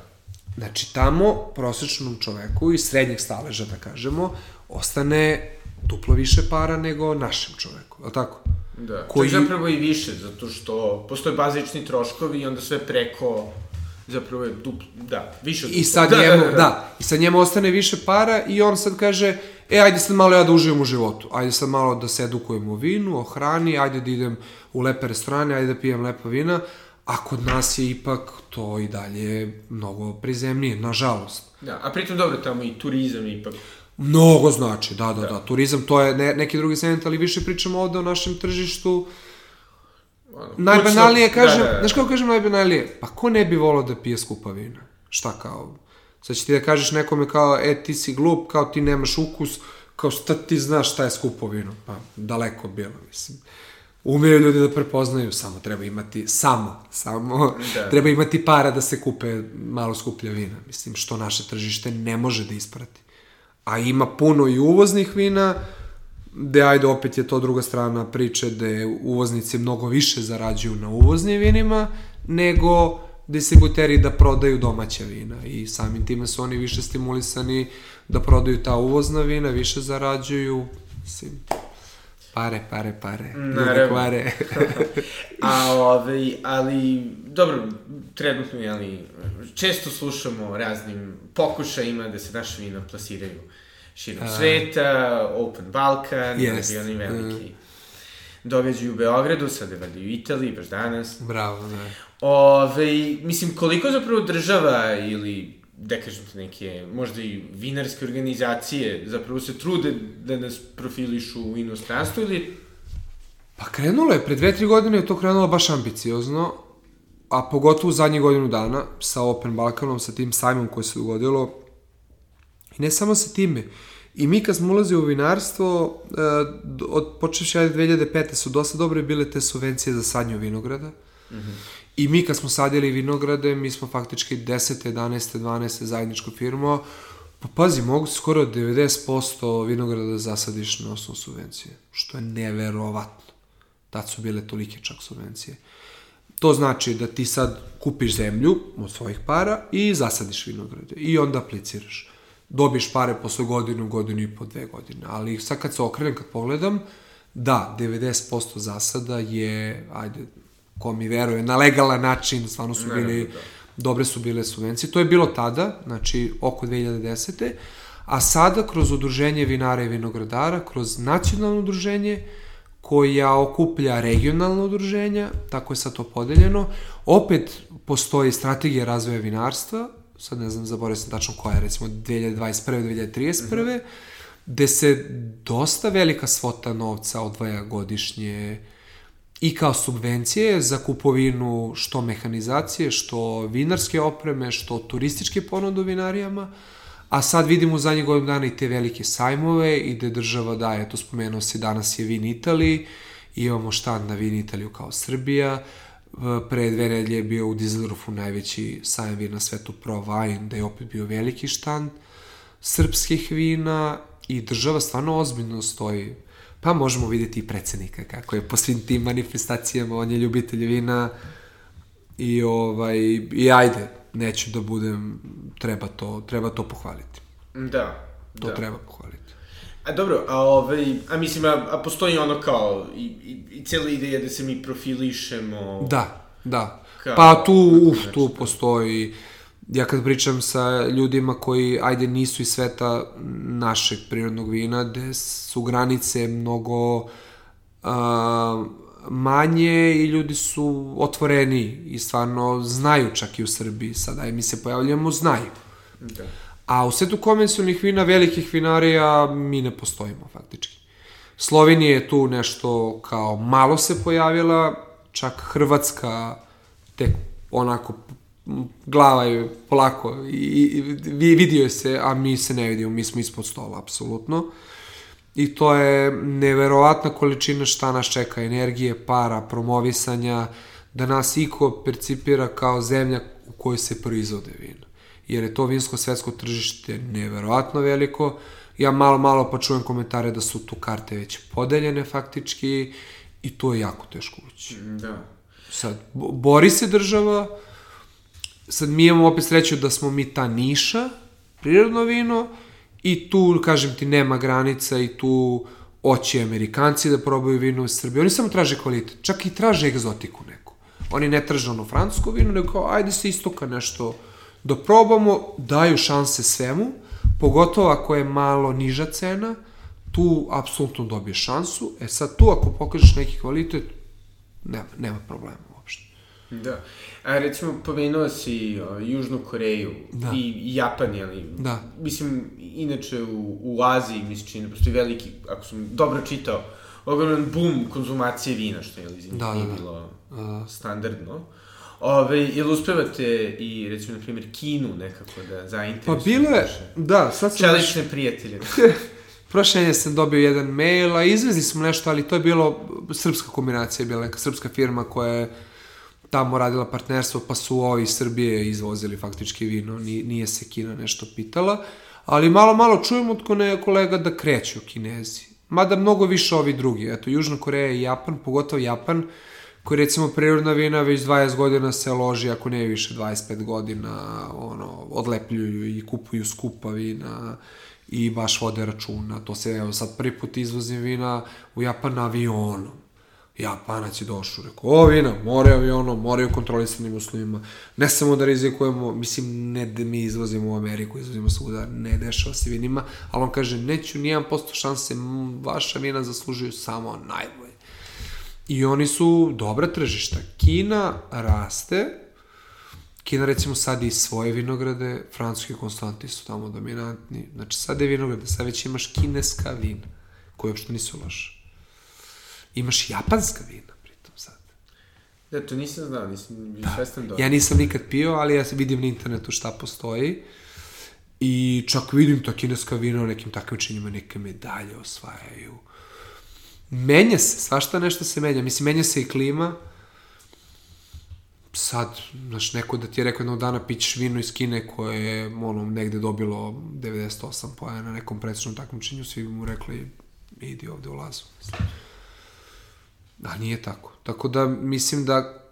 Znači, tamo prosječnom čoveku iz srednjeg staleža, da kažemo, ostane duplo više para nego našem čoveku, je tako? Da, koji... čak zapravo i više, zato što postoje bazični troškovi i onda sve preko zapravo je duplo, da, više od I sad da, njemu, da, da, da. da, i sad njemu ostane više para i on sad kaže, e, ajde sad malo ja da uživam u životu, ajde sad malo da se edukujem o vinu, o hrani, ajde da idem u lepe restorane, ajde da pijem lepa vina, a kod nas je ipak to i dalje mnogo prizemnije, nažalost. Da, a pritom dobro, tamo i turizam ipak Mnogo znači, da, da, da. da. Turizam, to je ne, neki drugi segment, ali više pričamo ovde o našem tržištu. Ano, najbanalnije kažem, da, da, da. znaš kako kažem najbanalnije? Pa ko ne bi volao da pije skupa vina? Šta kao? Sad će ti da kažeš nekome kao, e, ti si glup, kao ti nemaš ukus, kao šta ti znaš šta je skupo vino? Pa daleko bilo, mislim. Umeju ljudi da prepoznaju, samo treba imati, samo, samo, da. treba imati para da se kupe malo skuplja vina. Mislim, što naše tržište ne može da isprati a ima puno i uvoznih vina, gde ajde opet je to druga strana priče gde uvoznici mnogo više zarađuju na uvoznim vinima nego distributeri da prodaju domaća vina i samim time su oni više stimulisani da prodaju ta uvozna vina, više zarađuju, mislim, pare, pare, pare, Naravno. pare. A, ove, ali, dobro, trenutno, jeli, često slušamo raznim pokušajima da se naše vina plasiraju širom uh, sveta, Open Balkan, yes. i oni veliki uh, događaju u Beogradu, sada je u Italiji, baš danas. Bravo, da. Ove, mislim, koliko zapravo država ili da kažem neke, možda i vinarske organizacije zapravo se trude da nas profilišu u inostranstvu ili... Pa krenulo je, pre dve, tri godine je to krenulo baš ambiciozno, a pogotovo u zadnjih godinu dana sa Open Balkanom, sa tim sajmom koje se dogodilo, i ne samo sa time, I mi kad smo ulazili u vinarstvo, eh, od počeši 2005. su dosta dobre bile te subvencije za sadnju vinograda. Mm -hmm. I mi kad smo sadili vinograde, mi smo faktički 10. 11. 12. zajedničko firmo, pa pazi, mogu skoro 90% vinograda da zasadiš na osnovu subvencije, što je neverovatno. Tad su bile tolike čak subvencije. To znači da ti sad kupiš zemlju od svojih para i zasadiš vinograde i onda apliciraš dobiješ pare posle godinu, godinu i po, dve godine. Ali sad kad se okrenem, kad pogledam, da, 90% zasada je, ajde, ko mi veruje, na legalan način, stvarno su bili, da. dobre su bile subvencije. To je bilo tada, znači oko 2010. A sada kroz udruženje vinara i vinogradara, kroz nacionalno udruženje, koja okuplja regionalno udruženja, tako je sad to podeljeno. Opet postoji strategija razvoja vinarstva, sad ne znam, zaboravio sam tačno koja je, recimo 2021. 2031. Mm gde se dosta velika svota novca odvaja godišnje i kao subvencije za kupovinu što mehanizacije, što vinarske opreme, što turističke ponudu vinarijama, a sad vidimo u zadnjih godinu dana i te velike sajmove i gde država daje, to spomenuo se, danas je Vin Italiji, imamo štand na Vin Italiju kao Srbija, pre dve nedelje je bio u Dizeldorfu najveći sajam vina na svetu Pro Wine, da je opet bio veliki štand srpskih vina i država stvarno ozbiljno stoji. Pa možemo videti i predsednika kako je po svim tim manifestacijama, on je ljubitelj vina i ovaj i ajde, neću da budem treba to treba to pohvaliti. Da. To da. treba pohvaliti. A dobro, a ovaj, a mislim, a, a postoji ono kao, i, i, i cijela ideja da se mi profilišemo... Da, da. Kao, pa tu, uf, tu postoji, ja kad pričam sa ljudima koji, ajde, nisu iz sveta našeg prirodnog vina, gde su granice mnogo a, manje i ljudi su otvoreni i stvarno znaju čak i u Srbiji, sada mi se pojavljamo, znaju. Da. A u svetu konvencionalnih vina, velikih vinarija, mi ne postojimo faktički. Slovenija je tu nešto kao malo se pojavila, čak Hrvatska tek onako glava je polako i, i vidio je se, a mi se ne vidimo, mi smo ispod stola, apsolutno. I to je neverovatna količina šta nas čeka, energije, para, promovisanja, da nas iko percipira kao zemlja u kojoj se proizvode vino jer je to vinsko svetsko tržište neverovatno veliko. Ja malo, malo pa čujem komentare da su tu karte već podeljene faktički i to je jako teško ući. Da. Sad, bori se država, sad mi imamo opet sreću da smo mi ta niša, prirodno vino, i tu, kažem ti, nema granica i tu oće Amerikanci da probaju vino u Srbiji. Oni samo traže kvalitet, čak i traže egzotiku neku. Oni ne traže ono francusko vino, nego kao, ajde se istoka nešto da probamo, daju šanse svemu, pogotovo ako je malo niža cena, tu apsolutno dobije šansu. E sad tu ako pokažeš neki kvalitet, nema, nema problema uopšte. Da. A recimo, pomenuo si o, Južnu Koreju da. i Japan, jeli? Da. Mislim, inače u, u Aziji, mislim, čini, postoji veliki, ako sam dobro čitao, ogroman boom konzumacije vina, što je, da, da, nije da. bilo uh, standardno. Ove, jel uspevate i, recimo, na primjer, Kinu nekako da zainteresujete? Pa bilo je, da, sad sam... Čelične baš... prijatelje. Prošle nedelje sam dobio jedan mail, a izvezli smo nešto, ali to je bilo srpska kombinacija, bila neka srpska firma koja je tamo radila partnerstvo, pa su ovi iz Srbije izvozili faktički vino, nije se Kina nešto pitala, ali malo, malo čujemo od kone kolega da kreću kinezi. Mada mnogo više ovi drugi, eto, Južna Koreja i Japan, pogotovo Japan, koji recimo prirodna vina već 20 godina se loži, ako ne više 25 godina, ono, odlepljuju i kupuju skupa vina i baš vode računa. To se, evo, sad prvi put izvozim vina u Japan na avionu. Japanac je došao, rekao, o vina, more avionom, moraju kontrolisanim uslovima. Ne samo da rizikujemo, mislim, ne da mi izvozimo u Ameriku, izvozimo svuda, ne dešava se vinima, ali on kaže, neću nijedan posto šanse, vaša vina zaslužuju samo najbolje I oni su dobra tržišta. Kina raste, Kina recimo sad i svoje vinograde, francuski konstanti su tamo dominantni. Znači sad je vinograde, sad već imaš kineska vina, koje uopšte nisu loše. Imaš japanska vina pritom sad. Da, to nisam znao, nisam da. svestan dobro. Ja nisam nikad pio, ali ja vidim na internetu šta postoji. I čak vidim ta kineska vina u nekim takmičenjima, neke medalje osvajaju menja se, svašta nešto se menja. Mislim, menja se i klima. Sad, znaš, neko da ti je rekao jednog dana pićeš vino iz Kine koje je, ono, negde dobilo 98 poja na nekom predsečnom takmičenju, svi mu rekli, idi ovde u lazu. A nije tako. Tako da, mislim da,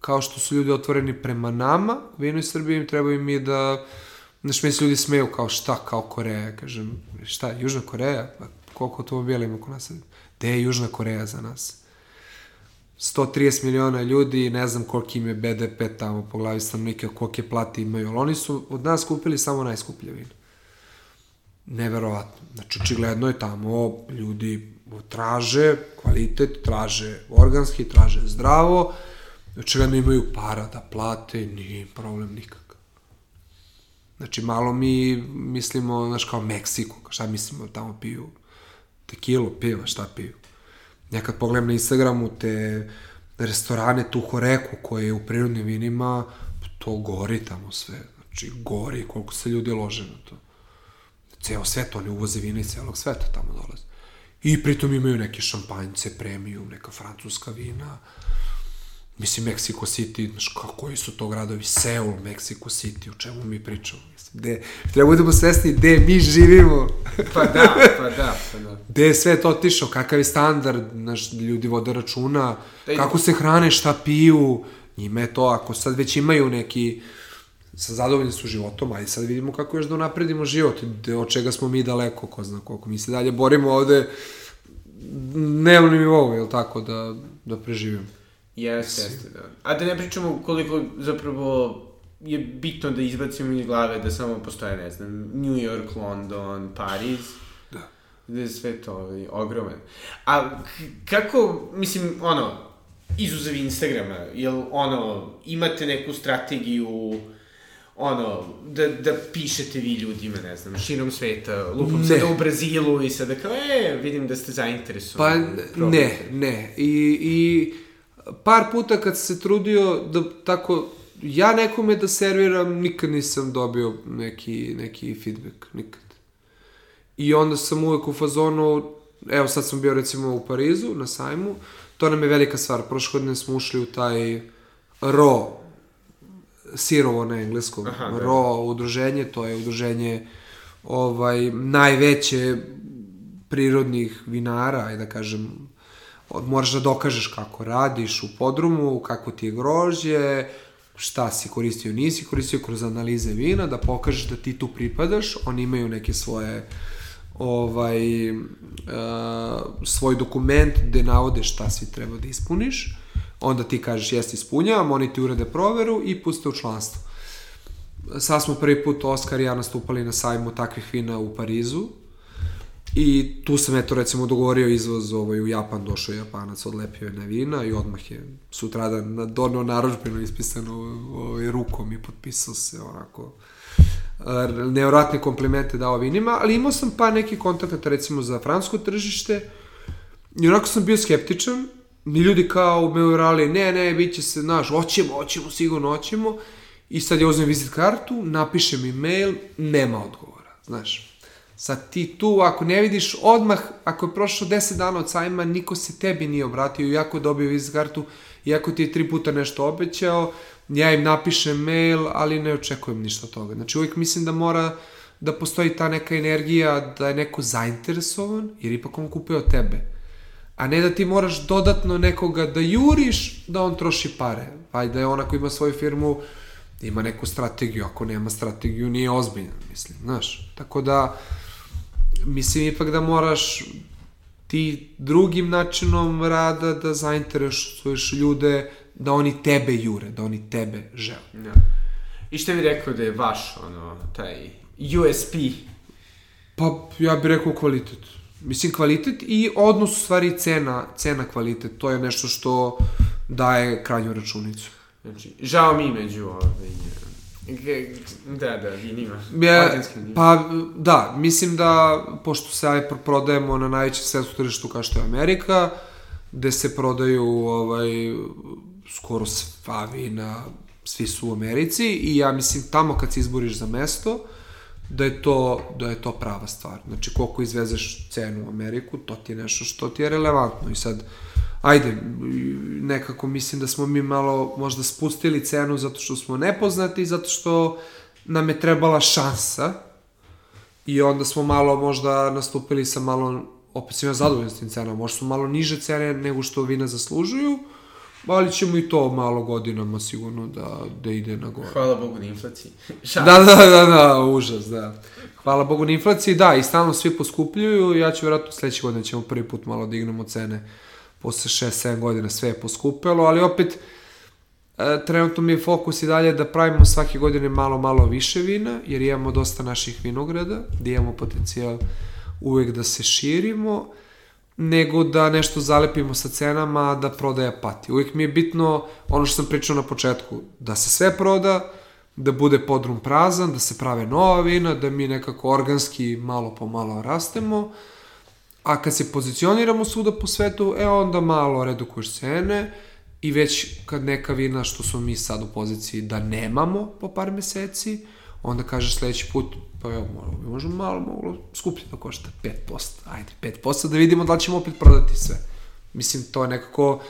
kao što su ljudi otvoreni prema nama, vino iz Srbije im treba i mi da, znaš, mi se ljudi smeju kao šta, kao Koreja, kažem, šta, Južna Koreja, pa koliko automobila ima oko nas Gde je Južna Koreja za nas? 130 miliona ljudi, ne znam koliki im je BDP tamo po glavi stanovnika, kolike plate imaju, ali oni su od nas kupili samo najskuplje vino. neverovatno. Znači, očigledno je tamo ljudi traže kvalitet, traže organski, traže zdravo, očigledno imaju para da plate, nije problem nikakav. Znači, malo mi mislimo, znaš, kao Meksiko, šta mislimo, tamo piju tekilu, piva, šta piju. Nekad pogledam na Instagramu te restorane, tu horeku koje je u prirodnim vinima, to gori tamo sve. Znači, gori koliko se ljudi lože na to. Ceo svet, oni uvoze vina iz celog sveta tamo dolaze. I pritom imaju neke šampanjce, premium, neka francuska vina. Mislim, Mexico City, znaš, koji su to gradovi? Seul, Mexico City, o čemu mi pričamo? Mislim, gde, treba budemo svesni gde mi živimo. Pa da, pa da, pa da. Gde je sve to otišao, kakav je standard, znaš, ljudi vode računa, Da, kako se hrane, šta piju, njima je to, ako sad već imaju neki, sa zadovoljni su životom, ajde sad vidimo kako još da unapredimo život, od čega smo mi daleko, ko zna koliko. Mi se dalje borimo ovde dnevno nivou, jel tako, da, da preživimo. Jeste, jeste, da. A da ne pričamo koliko zapravo je bitno da izbacimo iz glave da samo postoje, ne znam, New York, London, Pariz. Da. Da je sve to ovaj, ogroman. A kako, mislim, ono, izuzev Instagrama, jel, ono, imate neku strategiju, ono, da, da pišete vi ljudima, ne znam, širom sveta, lupam Ne. sada u Brazilu i sada kao, e, vidim da ste Pa zainteresovani. ne, probajte. ne. I, I par puta kad se trudio da tako, ja nekome da serviram, nikad nisam dobio neki, neki feedback, nikad. I onda sam uvek u fazonu, evo sad sam bio recimo u Parizu na sajmu, to nam je velika stvar, prošle godine smo ušli u taj RO, sirovo na engleskom, Aha, da. RO udruženje, to je udruženje ovaj, najveće prirodnih vinara, ajde da kažem, moraš da dokažeš kako radiš u podrumu, kako ti je grožđe, šta si koristio, nisi koristio kroz analize vina, da pokažeš da ti tu pripadaš, oni imaju neke svoje ovaj, uh, svoj dokument gde navode šta svi treba da ispuniš, onda ti kažeš jeste ispunjavam, oni ti urade proveru i puste u članstvo. Sad smo prvi put Oskar i ja nastupali na sajmu takvih vina u Parizu, I tu sam eto recimo dogovorio izvoz ovaj, u Japan, došao Japanac, odlepio je na vina i odmah je sutradan na, donao naručbeno ispisano ovaj, rukom i potpisao se onako ar- nevjerojatne komplimente dao vinima, ali imao sam pa neki kontakata recimo za francusko tržište i onako sam bio skeptičan i ljudi kao me urali, ne, ne, bit će se, znaš, hoćemo, hoćemo, sigurno hoćemo i sad ja uzmem vizit kartu, napišem e-mail, nema odgovora, znaš. Sad ti tu, ako ne vidiš odmah, ako je prošlo 10 dana od sajma, niko se tebi nije obratio, iako dobio vizit kartu, iako ti je tri puta nešto obećao, ja im napišem mail, ali ne očekujem ništa od toga. Znači uvijek mislim da mora da postoji ta neka energija, da je neko zainteresovan, jer ipak on kupuje od tebe. A ne da ti moraš dodatno nekoga da juriš, da on troši pare. Ajde, da je ona ko ima svoju firmu, ima neku strategiju, ako nema strategiju, nije ozbiljan, mislim, znaš. Tako da, mislim ipak da moraš ti drugim načinom rada da zainteresuješ ljude da oni tebe jure, da oni tebe žele. Da. I što bi rekao da je vaš, ono, taj USP? Pa ja bih rekao kvalitet. Mislim kvalitet i odnos u stvari cena, cena kvalitet. To je nešto što daje krajnju računicu. Znači, žao mi među ovaj... Da, da, vinima. Ja, pa da, mislim da pošto se aj prodajemo na najvećem svetskom tržištu kao što je Amerika, gde se prodaju ovaj, skoro sva vina, svi su u Americi i ja mislim tamo kad se izboriš za mesto, da je to, da je to prava stvar. Znači, koliko izvezeš cenu u Ameriku, to ti je nešto što ti je relevantno. I sad, ajde, nekako mislim da smo mi malo možda spustili cenu zato što smo nepoznati, zato što nam je trebala šansa i onda smo malo možda nastupili sa malo, opet sam ja zadovoljan s tim cenama, možda su malo niže cene nego što vina zaslužuju, ali ćemo i to malo godinama sigurno da, da ide na gore. Hvala Bogu na inflaciji. Šal. Da, da, da, da, užas, da. Hvala Bogu na inflaciji, da, i stalno svi poskupljuju, ja ću vjerojatno sledeće godine ćemo prvi put malo dignemo cene, posle 6-7 godina sve je poskupelo, ali opet, E, trenutno mi je fokus i dalje da pravimo svake godine malo, malo više vina, jer imamo dosta naših vinograda, gde imamo potencijal uvek da se širimo, nego da nešto zalepimo sa cenama, da prodaja pati. Uvijek mi je bitno, ono što sam pričao na početku, da se sve proda, da bude podrum prazan, da se prave nova vina, da mi nekako organski malo po malo rastemo, a kad se pozicioniramo svuda po svetu, e onda malo redukuješ cene i već kad neka vina što smo mi sad u poziciji da nemamo po par meseci, onda kažeš sledeći put, pa evo, možemo malo, moglo skuplje da košta 5%, ajde 5% da vidimo da li ćemo opet prodati sve. Mislim, to je nekako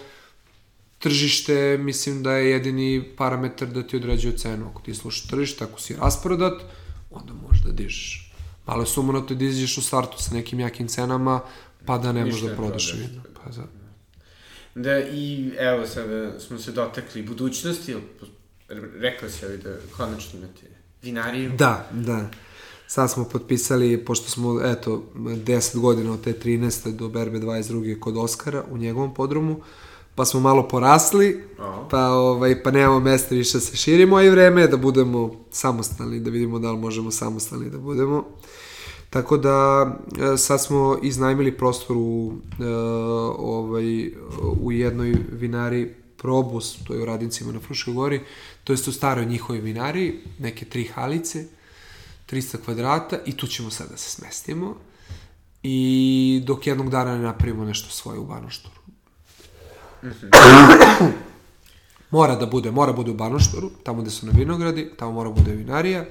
tržište, mislim da je jedini parametar da ti određuje cenu. Ako ti slušaš tržište, ako si rasprodat, onda možeš da dižeš. Malo je sumonato da izađeš u startu sa nekim jakim cenama, pa da ne možeš da prodaš vino. Pa za... Da, i evo sada smo se dotakli budućnosti, rekla si ali da konačno imate vinariju. Da, da. Sad smo potpisali, pošto smo, eto, 10 godina od te 13. do Berbe 22. kod Oskara u njegovom podrumu, pa smo malo porasli, Aha. pa, ovaj, pa nemamo mesta više da se širimo, a i vreme je da budemo samostalni, da vidimo da li možemo samostalni da budemo. Tako da e, sad smo iznajmili prostor u, e, ovaj, u jednoj vinari Probus, to je u Radincima na Fruškoj gori, to jest u staroj njihovoj vinari, neke tri halice, 300 kvadrata i tu ćemo sad da se smestimo i dok jednog dana ne napravimo nešto svoje u Banoštoru. Mora da bude, mora bude u Banoštoru, tamo gde su na vinogradi, tamo mora bude vinarija,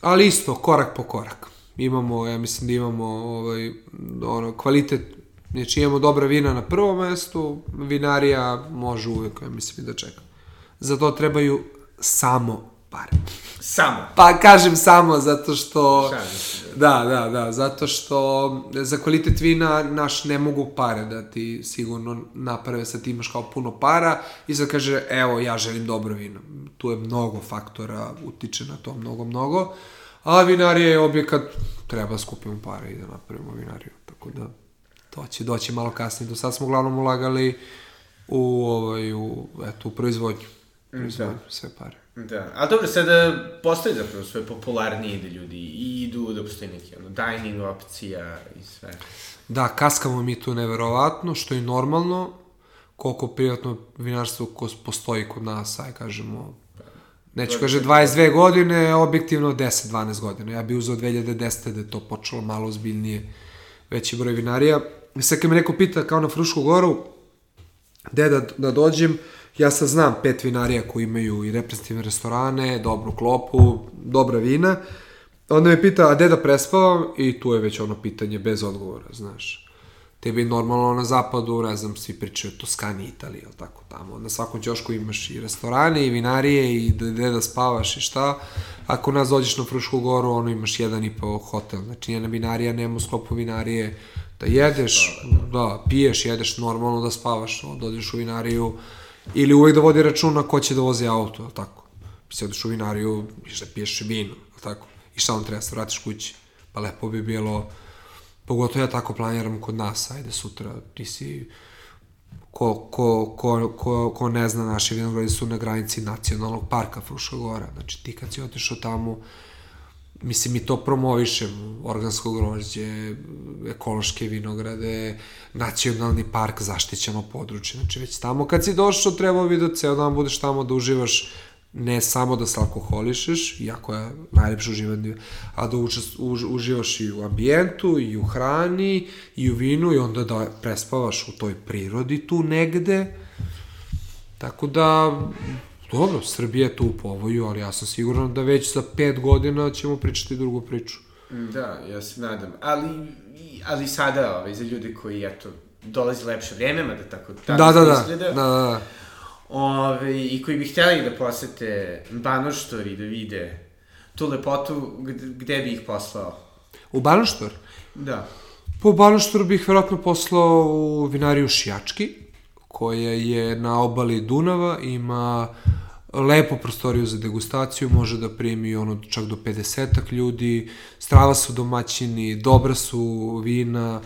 ali isto, korak po korak. Imamo, ja mislim da imamo ovaj, ono, kvalitet, znači imamo dobra vina na prvom mestu, vinarija može uvek, ja mislim, da čeka. Za to trebaju samo pare. Samo. Pa kažem samo zato što... Da, da, da, zato što za kvalitet vina naš ne mogu pare da ti sigurno naprave sa ti imaš kao puno para i sad kaže evo ja želim dobro vino. Tu je mnogo faktora, utiče na to mnogo, mnogo. A vinarija je objekat, treba da skupimo pare i da napravimo vinariju. Tako da to će doći malo kasnije. Do sad smo uglavnom ulagali u, ovaj, u, eto, u proizvodnju. Mm, da. sve pare. Da, ali dobro, sada postoji zapravo sve popularnije da ljudi idu, da postoji neki ono, dining opcija i sve. Da, kaskamo mi tu neverovatno, što je normalno, koliko privatno vinarstvo ko postoji kod nas, aj kažemo, neću kaže 22 godine, objektivno 10-12 godina. Ja bih uzao 2010. da je to počelo malo ozbiljnije, veći broj vinarija. Sad kad me neko pita kao na Frušku goru, gde da, da dođem, Ja sad znam pet vinarija koji imaju i reprezentativne restorane, dobru klopu, dobra vina. Onda me pita, a gde da prespavam? I tu je već ono pitanje bez odgovora, znaš. Tebi normalno na zapadu, ne znam, svi pričaju o Toskani, Italiji, ili tako tamo. Na svakom ćošku imaš i restorane, i vinarije, i gde da spavaš i šta. Ako nas dođeš na Frušku goru, ono imaš jedan i po hotel. Znači, jedna vinarija nema u sklopu vinarije da jedeš, da, piješ, jedeš normalno da spavaš, dođeš u vinariju, Ili uvek da vodi računa ko će da vozi auto, ali tako. Si odeš u vinariju, iš da piješ vino, ali tako. I šta on treba, se vratiš kući. Pa lepo bi bilo, pogotovo ja tako planiram kod nas, ajde sutra, ti si ko, ko, ko, ko, ko ne zna, naše vinogradi su na granici nacionalnog parka Fruša Gora. Znači ti kad si otišao tamo, mislim, mi to promovišem, organsko grožđe, ekološke vinograde, nacionalni park, zaštićeno područje. Znači, već tamo kad si došao, trebao bi da ceo dan budeš tamo da uživaš ne samo da se alkoholišeš, iako je najlepše uživanje, a da učest, už, uživaš i u ambijentu, i u hrani, i u vinu, i onda da prespavaš u toj prirodi tu negde. Tako da, Dobro, Srbija je tu u povoju, ali ja sam siguran da već za pet godina ćemo pričati drugu priču. Da, ja se nadam. Ali, ali sada, ovaj, za ljude koji, eto, dolazi lepše vreme, mada tako, tako da, da, da, izgleda. Da, da, da. Ove, I koji bi htjeli da posete Banoštor i da vide tu lepotu, gde, gde bi ih poslao? U Banoštor? Da. Po Banoštor bih verovatno poslao u vinariju Šijački, koja je na obali Dunava, ima lepu prostoriju za degustaciju, može da primi ono čak do 50 ljudi, strava su domaćini, dobra su vina,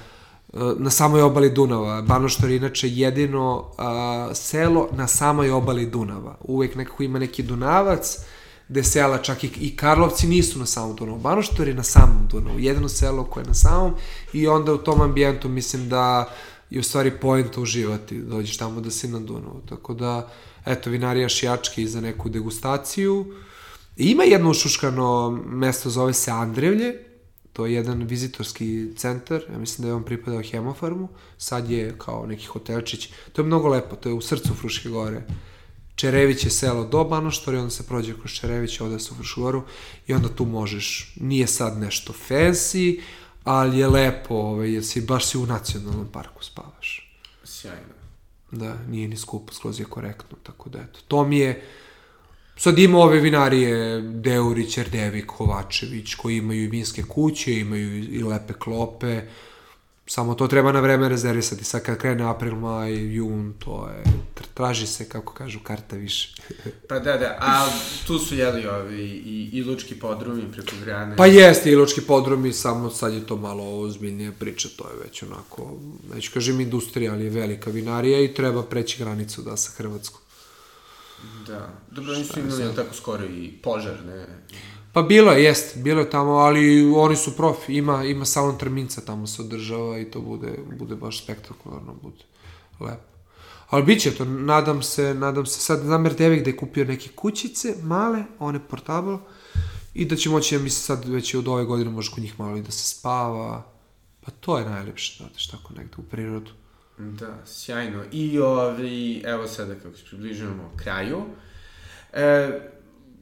na samoj obali Dunava. Banoštor je inače jedino a, selo na samoj obali Dunava. Uvek nekako ima neki Dunavac, gde sela čak i, i Karlovci nisu na samom Dunavu. Banoštor je na samom Dunavu, jedino selo koje je na samom i onda u tom ambijentu mislim da je u stvari point uživati, dođeš tamo da si na Dunavu. Tako da, eto, vinarija Šijački za neku degustaciju. I ima jedno ušuškano mesto, zove se Andrevlje, to je jedan vizitorski centar, ja mislim da je on pripadao Hemofarmu, sad je kao neki hotelčić, to je mnogo lepo, to je u srcu Fruške gore. Čerević je selo do Banoštora i onda se prođe kroz Čerević, ovde se u Frušku goru i onda tu možeš, nije sad nešto fancy, ali je lepo, ovaj, jer si, baš si u nacionalnom parku spavaš. Sjajno. Da, nije ni skupo, skroz je korektno, tako da eto. To mi je, sad ima ove vinarije Deurić, Erdevik, Kovačević, koji imaju i vinske kuće, imaju i lepe klope, samo to treba na vreme rezervisati. Sad kad krene april, maj, jun, to je, traži se, kako kažu, karta više. pa da, da, a tu su jeli ovi i, i lučki podrumi preko grane. Pa jeste i lučki podrumi, samo sad je to malo ozbiljnija priča, to je već onako, neću kažem industrija, ali je velika vinarija i treba preći granicu da sa Hrvatskom. Da, dobro, oni su imali tako skoro i požar, ne? Pa bilo je, jest, bilo je tamo, ali oni su profi, ima, ima salon Trminca tamo se održava i to bude, bude baš spektakularno, bude lepo. Ali bit će to, nadam se, nadam se, sad znam Erdevik da je kupio neke kućice, male, one portable, i da će moći, ja mislim sad već od ove godine može kod njih malo i da se spava, pa to je najlepše, da odeš tako negde u prirodu. Da, sjajno. I ovi, evo sada kako se približujemo kraju, e,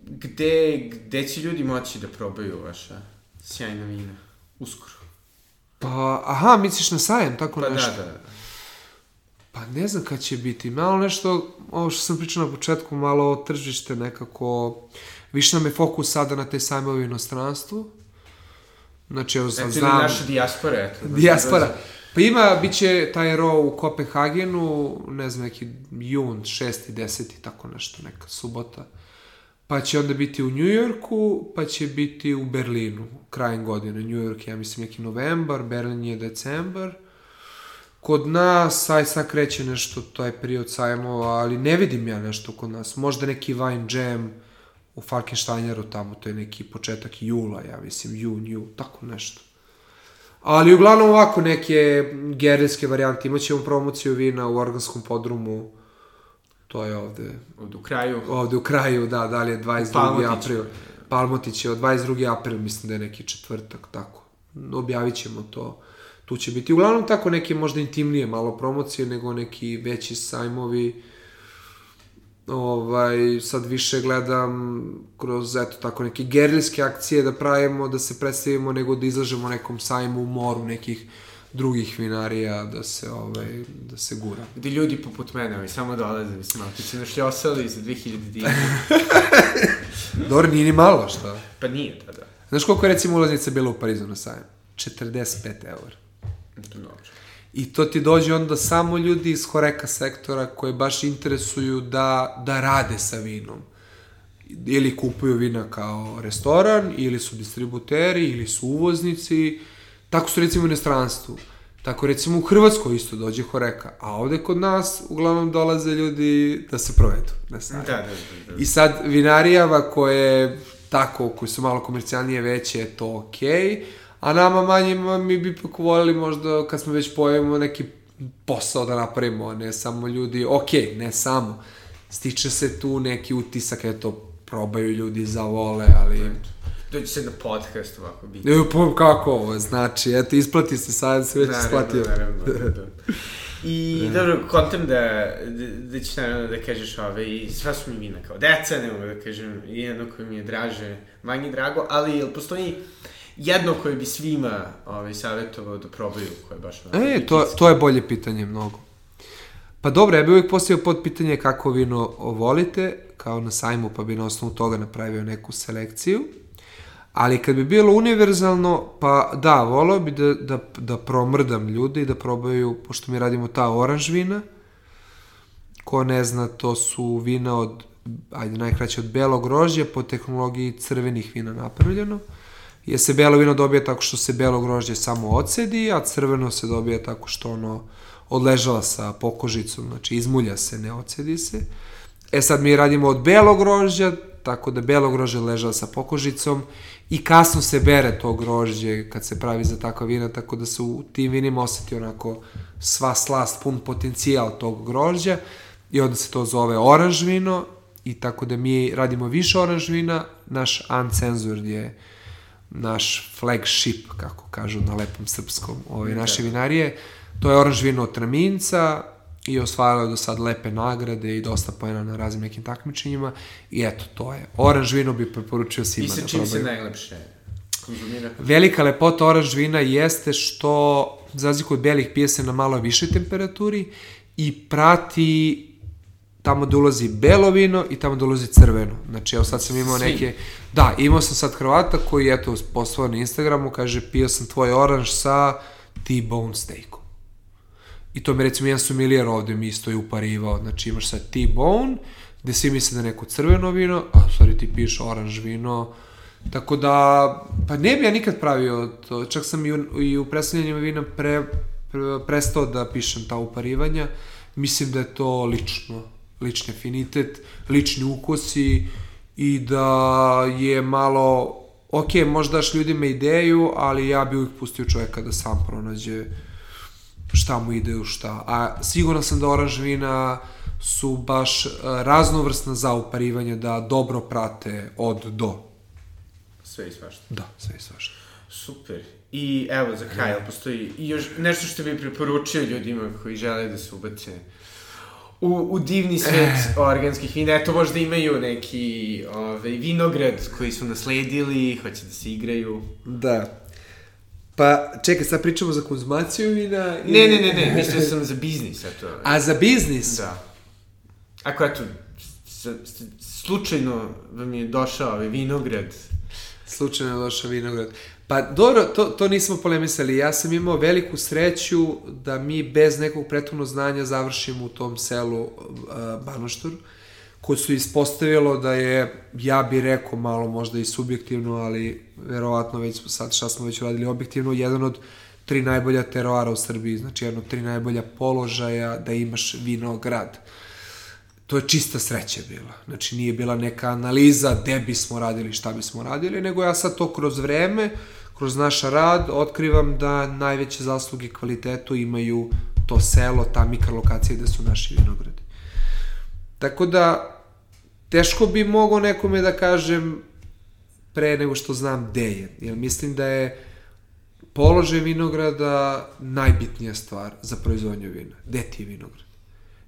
gde, gde će ljudi moći da probaju vaša sjajna vina? Uskoro. Pa, aha, misliš na sajem, tako pa nešto? da, da. Pa ne znam kad će biti. Malo nešto, ovo što sam pričao na početku, malo tržište nekako... Više nam je fokus sada na te sajmove u inostranstvu. Znači, evo sad znam... naša dijaspora, eto. Da dijaspora. Pa ima, bit će taj ro u Kopenhagenu, ne znam, neki jun, 6. 10. tako nešto, neka subota. Pa će onda biti u Njujorku, pa će biti u Berlinu, krajem godine. Njujork je, ja mislim, neki novembar, Berlin je decembar. Kod nas, aj sad kreće nešto, taj period sajmova, ali ne vidim ja nešto kod nas. Možda neki wine jam u Falkensteineru tamo, to je neki početak jula, ja mislim, jun, jul, tako nešto. Ali uglavnom ovako neke gerilske varijante. Imaćemo promociju vina u organskom podrumu. To je ovde. Ovde u kraju. Ovde u kraju, da, da li je 22. Palmotić. april. Palmotić je od 22. april, mislim da je neki četvrtak, tako. Objavit ćemo to. Tu će biti uglavnom tako neke možda intimnije malo promocije nego neki veći sajmovi. Ovaj, sad više gledam kroz, eto, tako neke gerilske akcije da pravimo, da se predstavimo, nego da izlažemo nekom sajmu u moru nekih drugih vinarija da se ovaj da se gura. Gde ljudi poput mene, ovaj samo dolaze, mislim, ako se našljosali za 2000 dinara. Dobro, nije ni malo, šta? Pa nije, da, da. Znaš koliko je recimo ulaznica bila u Parizu na sajmu? 45 eur. Dobro. I to ti dođe onda samo ljudi iz horeka sektora koji baš interesuju da, da rade sa vinom. Ili kupuju vina kao restoran, ili su distributeri, ili su uvoznici. Tako su recimo u inostranstvu. Tako recimo u Hrvatskoj isto dođe horeka, a ovde kod nas uglavnom dolaze ljudi da se provedu. Da, da, da, da, da. I sad vinarijava koje tako, koje su malo komercijalnije veće, je to okej, okay, a nama manje mi bi ipak voljeli možda kad smo već pojavimo neki posao da napravimo, ne samo ljudi, ok, ne samo, stiče se tu neki utisak, eto, probaju ljudi za vole, ali... Dođe se na podcast ovako biti. Ne, pa kako ovo, znači, eto, isplati se, sad se već naravno, isplatio. Naravno, naravno. I da. dobro, kontam da, da, da ćeš naravno da kažeš ove, i sva su mi vina kao deca, ne mogu da kažem, jedno koje mi je draže, manje drago, ali jel postoji jedno koje bi svima ovaj, savjetovao da probaju, koje je baš... E, to, to je bolje pitanje mnogo. Pa dobro, ja bih uvijek postavio pod pitanje kako vino volite, kao na sajmu, pa bi na osnovu toga napravio neku selekciju. Ali kad bi bilo univerzalno, pa da, volao bi da, da, da promrdam ljude i da probaju, pošto mi radimo ta oranž vina, ko ne zna, to su vina od, ajde najkraće, od belog rožja po tehnologiji crvenih vina napravljeno. je se belo vino dobija tako što se belo grožđe samo ocedi, a crveno se dobija tako što ono odležava sa pokožicom, znači izmulja se, ne ocedi se. E sad mi radimo od belog grožđa, tako da belo grožđe ležava sa pokožicom i kasno se bere to grožđe kad se pravi za takva vina, tako da se u tim vinima oseti onako sva slast, pun potencijal tog grožđa i onda se to zove oranž vino i tako da mi radimo više oranž vina, naš uncensored je naš flagship, kako kažu na lepom srpskom, ove naše vinarije. To je oranž vino od Traminca i osvajalo je do sad lepe nagrade i dosta pojena na raznim nekim takmičenjima i eto, to je. Oranž vino bi preporučio svima I sa da čim se probaju. najlepše konzumira? Velika lepota oranž vina jeste što, za razliku od belih, pije se na malo višoj temperaturi i prati tamo da ulazi belo vino i tamo da ulazi crveno. Znači, evo sad sam imao Svi. neke... Da, imao sam sad Hrvata koji, eto, poslao na Instagramu, kaže, pio sam tvoj oranž sa T-bone steakom. I to mi recimo jedan sumilijer ovde mi isto je uparivao. Znači imaš sad T-bone, gde svi misle da neko crveno vino, a u stvari ti piše oranž vino. Tako da, pa ne bi ja nikad pravio to. Čak sam i u, i u predstavljanjima vina pre, pre, prestao da pišem ta uparivanja. Mislim da je to lično, lični afinitet, lični ukusi i da je malo, ok, možda daš ljudima ideju, ali ja bi uvijek pustio čoveka da sam pronađe šta mu ide u šta. A siguran sam da oranž vina su baš e, raznovrsna za uparivanje, da dobro prate od do. Sve i svašta. Da, sve i svašta. Super. I evo, za kraj, jel postoji i još nešto što bi preporučio ljudima koji žele da se ubace u, u divni svet organskih vina. Eto, možda imaju neki ovaj, vinograd koji su nasledili, hoće da se igraju. Da. Pa, čekaj, sad pričamo za konzumaciju vina? i- Ne, ne, ne, ne, mislio sam za biznis, eto. A za biznis? Da. Ako s, s, slučajno vam je došao ovaj vinograd, Slučajno je došao vinograd. Pa dobro, to, to nismo polemisali. Ja sam imao veliku sreću da mi bez nekog prethodnog znanja završimo u tom selu uh, Banoštor, koje su ispostavilo da je, ja bih rekao malo možda i subjektivno, ali verovatno već smo sad, šta smo već uradili objektivno, jedan od tri najbolja teroara u Srbiji, znači jedan od tri najbolja položaja da imaš vinograd to je čista sreća bila. Znači nije bila neka analiza gde bismo radili, šta bismo radili, nego ja sad to kroz vreme, kroz naš rad, otkrivam da najveće zasluge kvalitetu imaju to selo, ta mikrolokacija gde su naši vinogradi. Tako da, teško bi mogao nekome da kažem pre nego što znam gde je. Jer mislim da je položaj vinograda najbitnija stvar za proizvodnju vina. Gde ti je vinograd?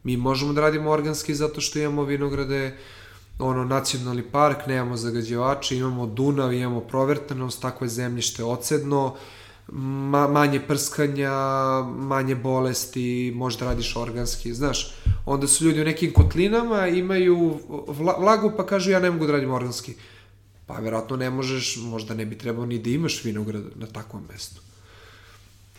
Mi možemo da radimo organski zato što imamo vinograde, ono, nacionalni park, nemamo zagađivače, imamo Dunav, imamo provrtanost, takvo je zemljište ocedno, ma, manje prskanja, manje bolesti, možda radiš organski, znaš. Onda su ljudi u nekim kotlinama, imaju vla, vlagu, pa kažu ja ne mogu da radim organski. Pa verovatno ne možeš, možda ne bi trebao ni da imaš vinograd na takvom mestu.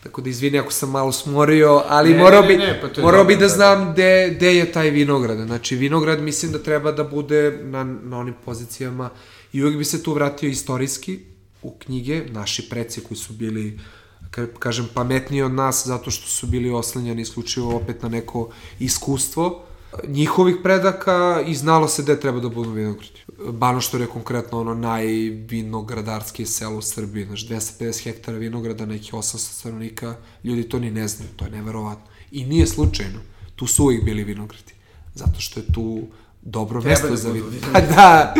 Tako da izvini ako sam malo smorio, ali Ne, morao ne, bi, ne, pa morao bi da da, znam gde, gde je taj vinograd. Znači, vinograd mislim da treba da bude na, na onim pozicijama i uvijek bi se tu vratio istorijski u knjige, naši preci koji su bili ka- kažem, pametniji od nas zato što su bili oslanjani isključivo opet na neko iskustvo njihovih predaka i znalo se gde treba da budu vinogradi. Banoštor je konkretno ono najvinogradarski selo u Srbiji, znači 250 hektara vinograda, neki 800 stanovnika, ljudi to ni ne znaju, to je neverovatno. I nije slučajno, tu su uvijek bili vinogradi, zato što je tu dobro Treba mesto da za vinogradi. Da,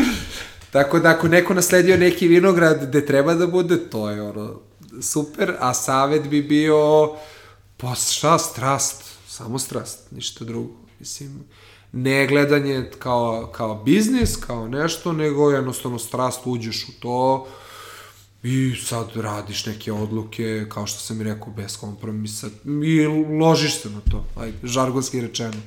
tako da ako neko nasledio neki vinograd gde treba da bude, to je ono super, a savet bi bio pa šta, strast, samo strast, ništa drugo. Mislim, ne gledanje kao, kao biznis, kao nešto, nego jednostavno strast uđeš u to i sad radiš neke odluke, kao što sam i rekao, bez kompromisa i ložiš se na to, ajde, žargonski rečeno.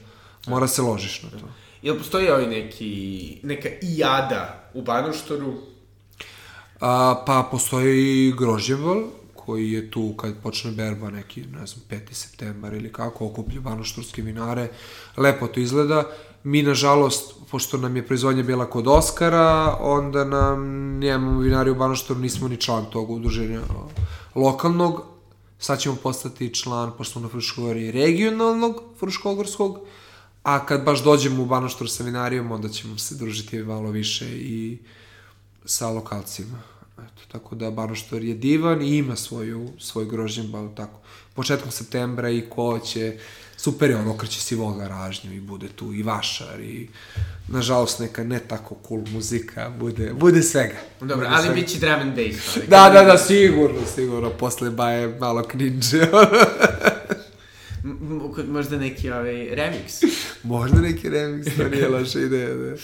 Mora se ložiš na to. Jel postoji ovaj neki, neka ijada u Banoštoru? A, pa postoji grožđeval, koji je tu kad počne berba neki, ne znam, 5. septembar ili kako, okuplju banošturske vinare, lepo to izgleda Mi, nažalost, pošto nam je proizvodnja bila kod Oskara, onda nam nemamo vinari u Banoštoru, nismo ni član tog udruženja lokalnog. Sad ćemo postati član, pošto na Fruškogori, regionalnog Fruškogorskog, a kad baš dođemo u Banoštor sa vinarijom, onda ćemo se družiti malo više i sa lokalcima. Eto, tako da Banoštor je divan i ima svoju, svoj grožnjen, ba, tako. Početkom septembra i ko će, super je on, okreće si vo garažnju i bude tu i vašar i nažalost neka ne tako cool muzika, bude, bude svega. Dobro, bude ali svega. bit će drum and bass. Da, da, da, sigurno, sigurno, posle baje malo cringe. Možda neki ovaj, remix. Možda neki remix, to nije loša ideja, da.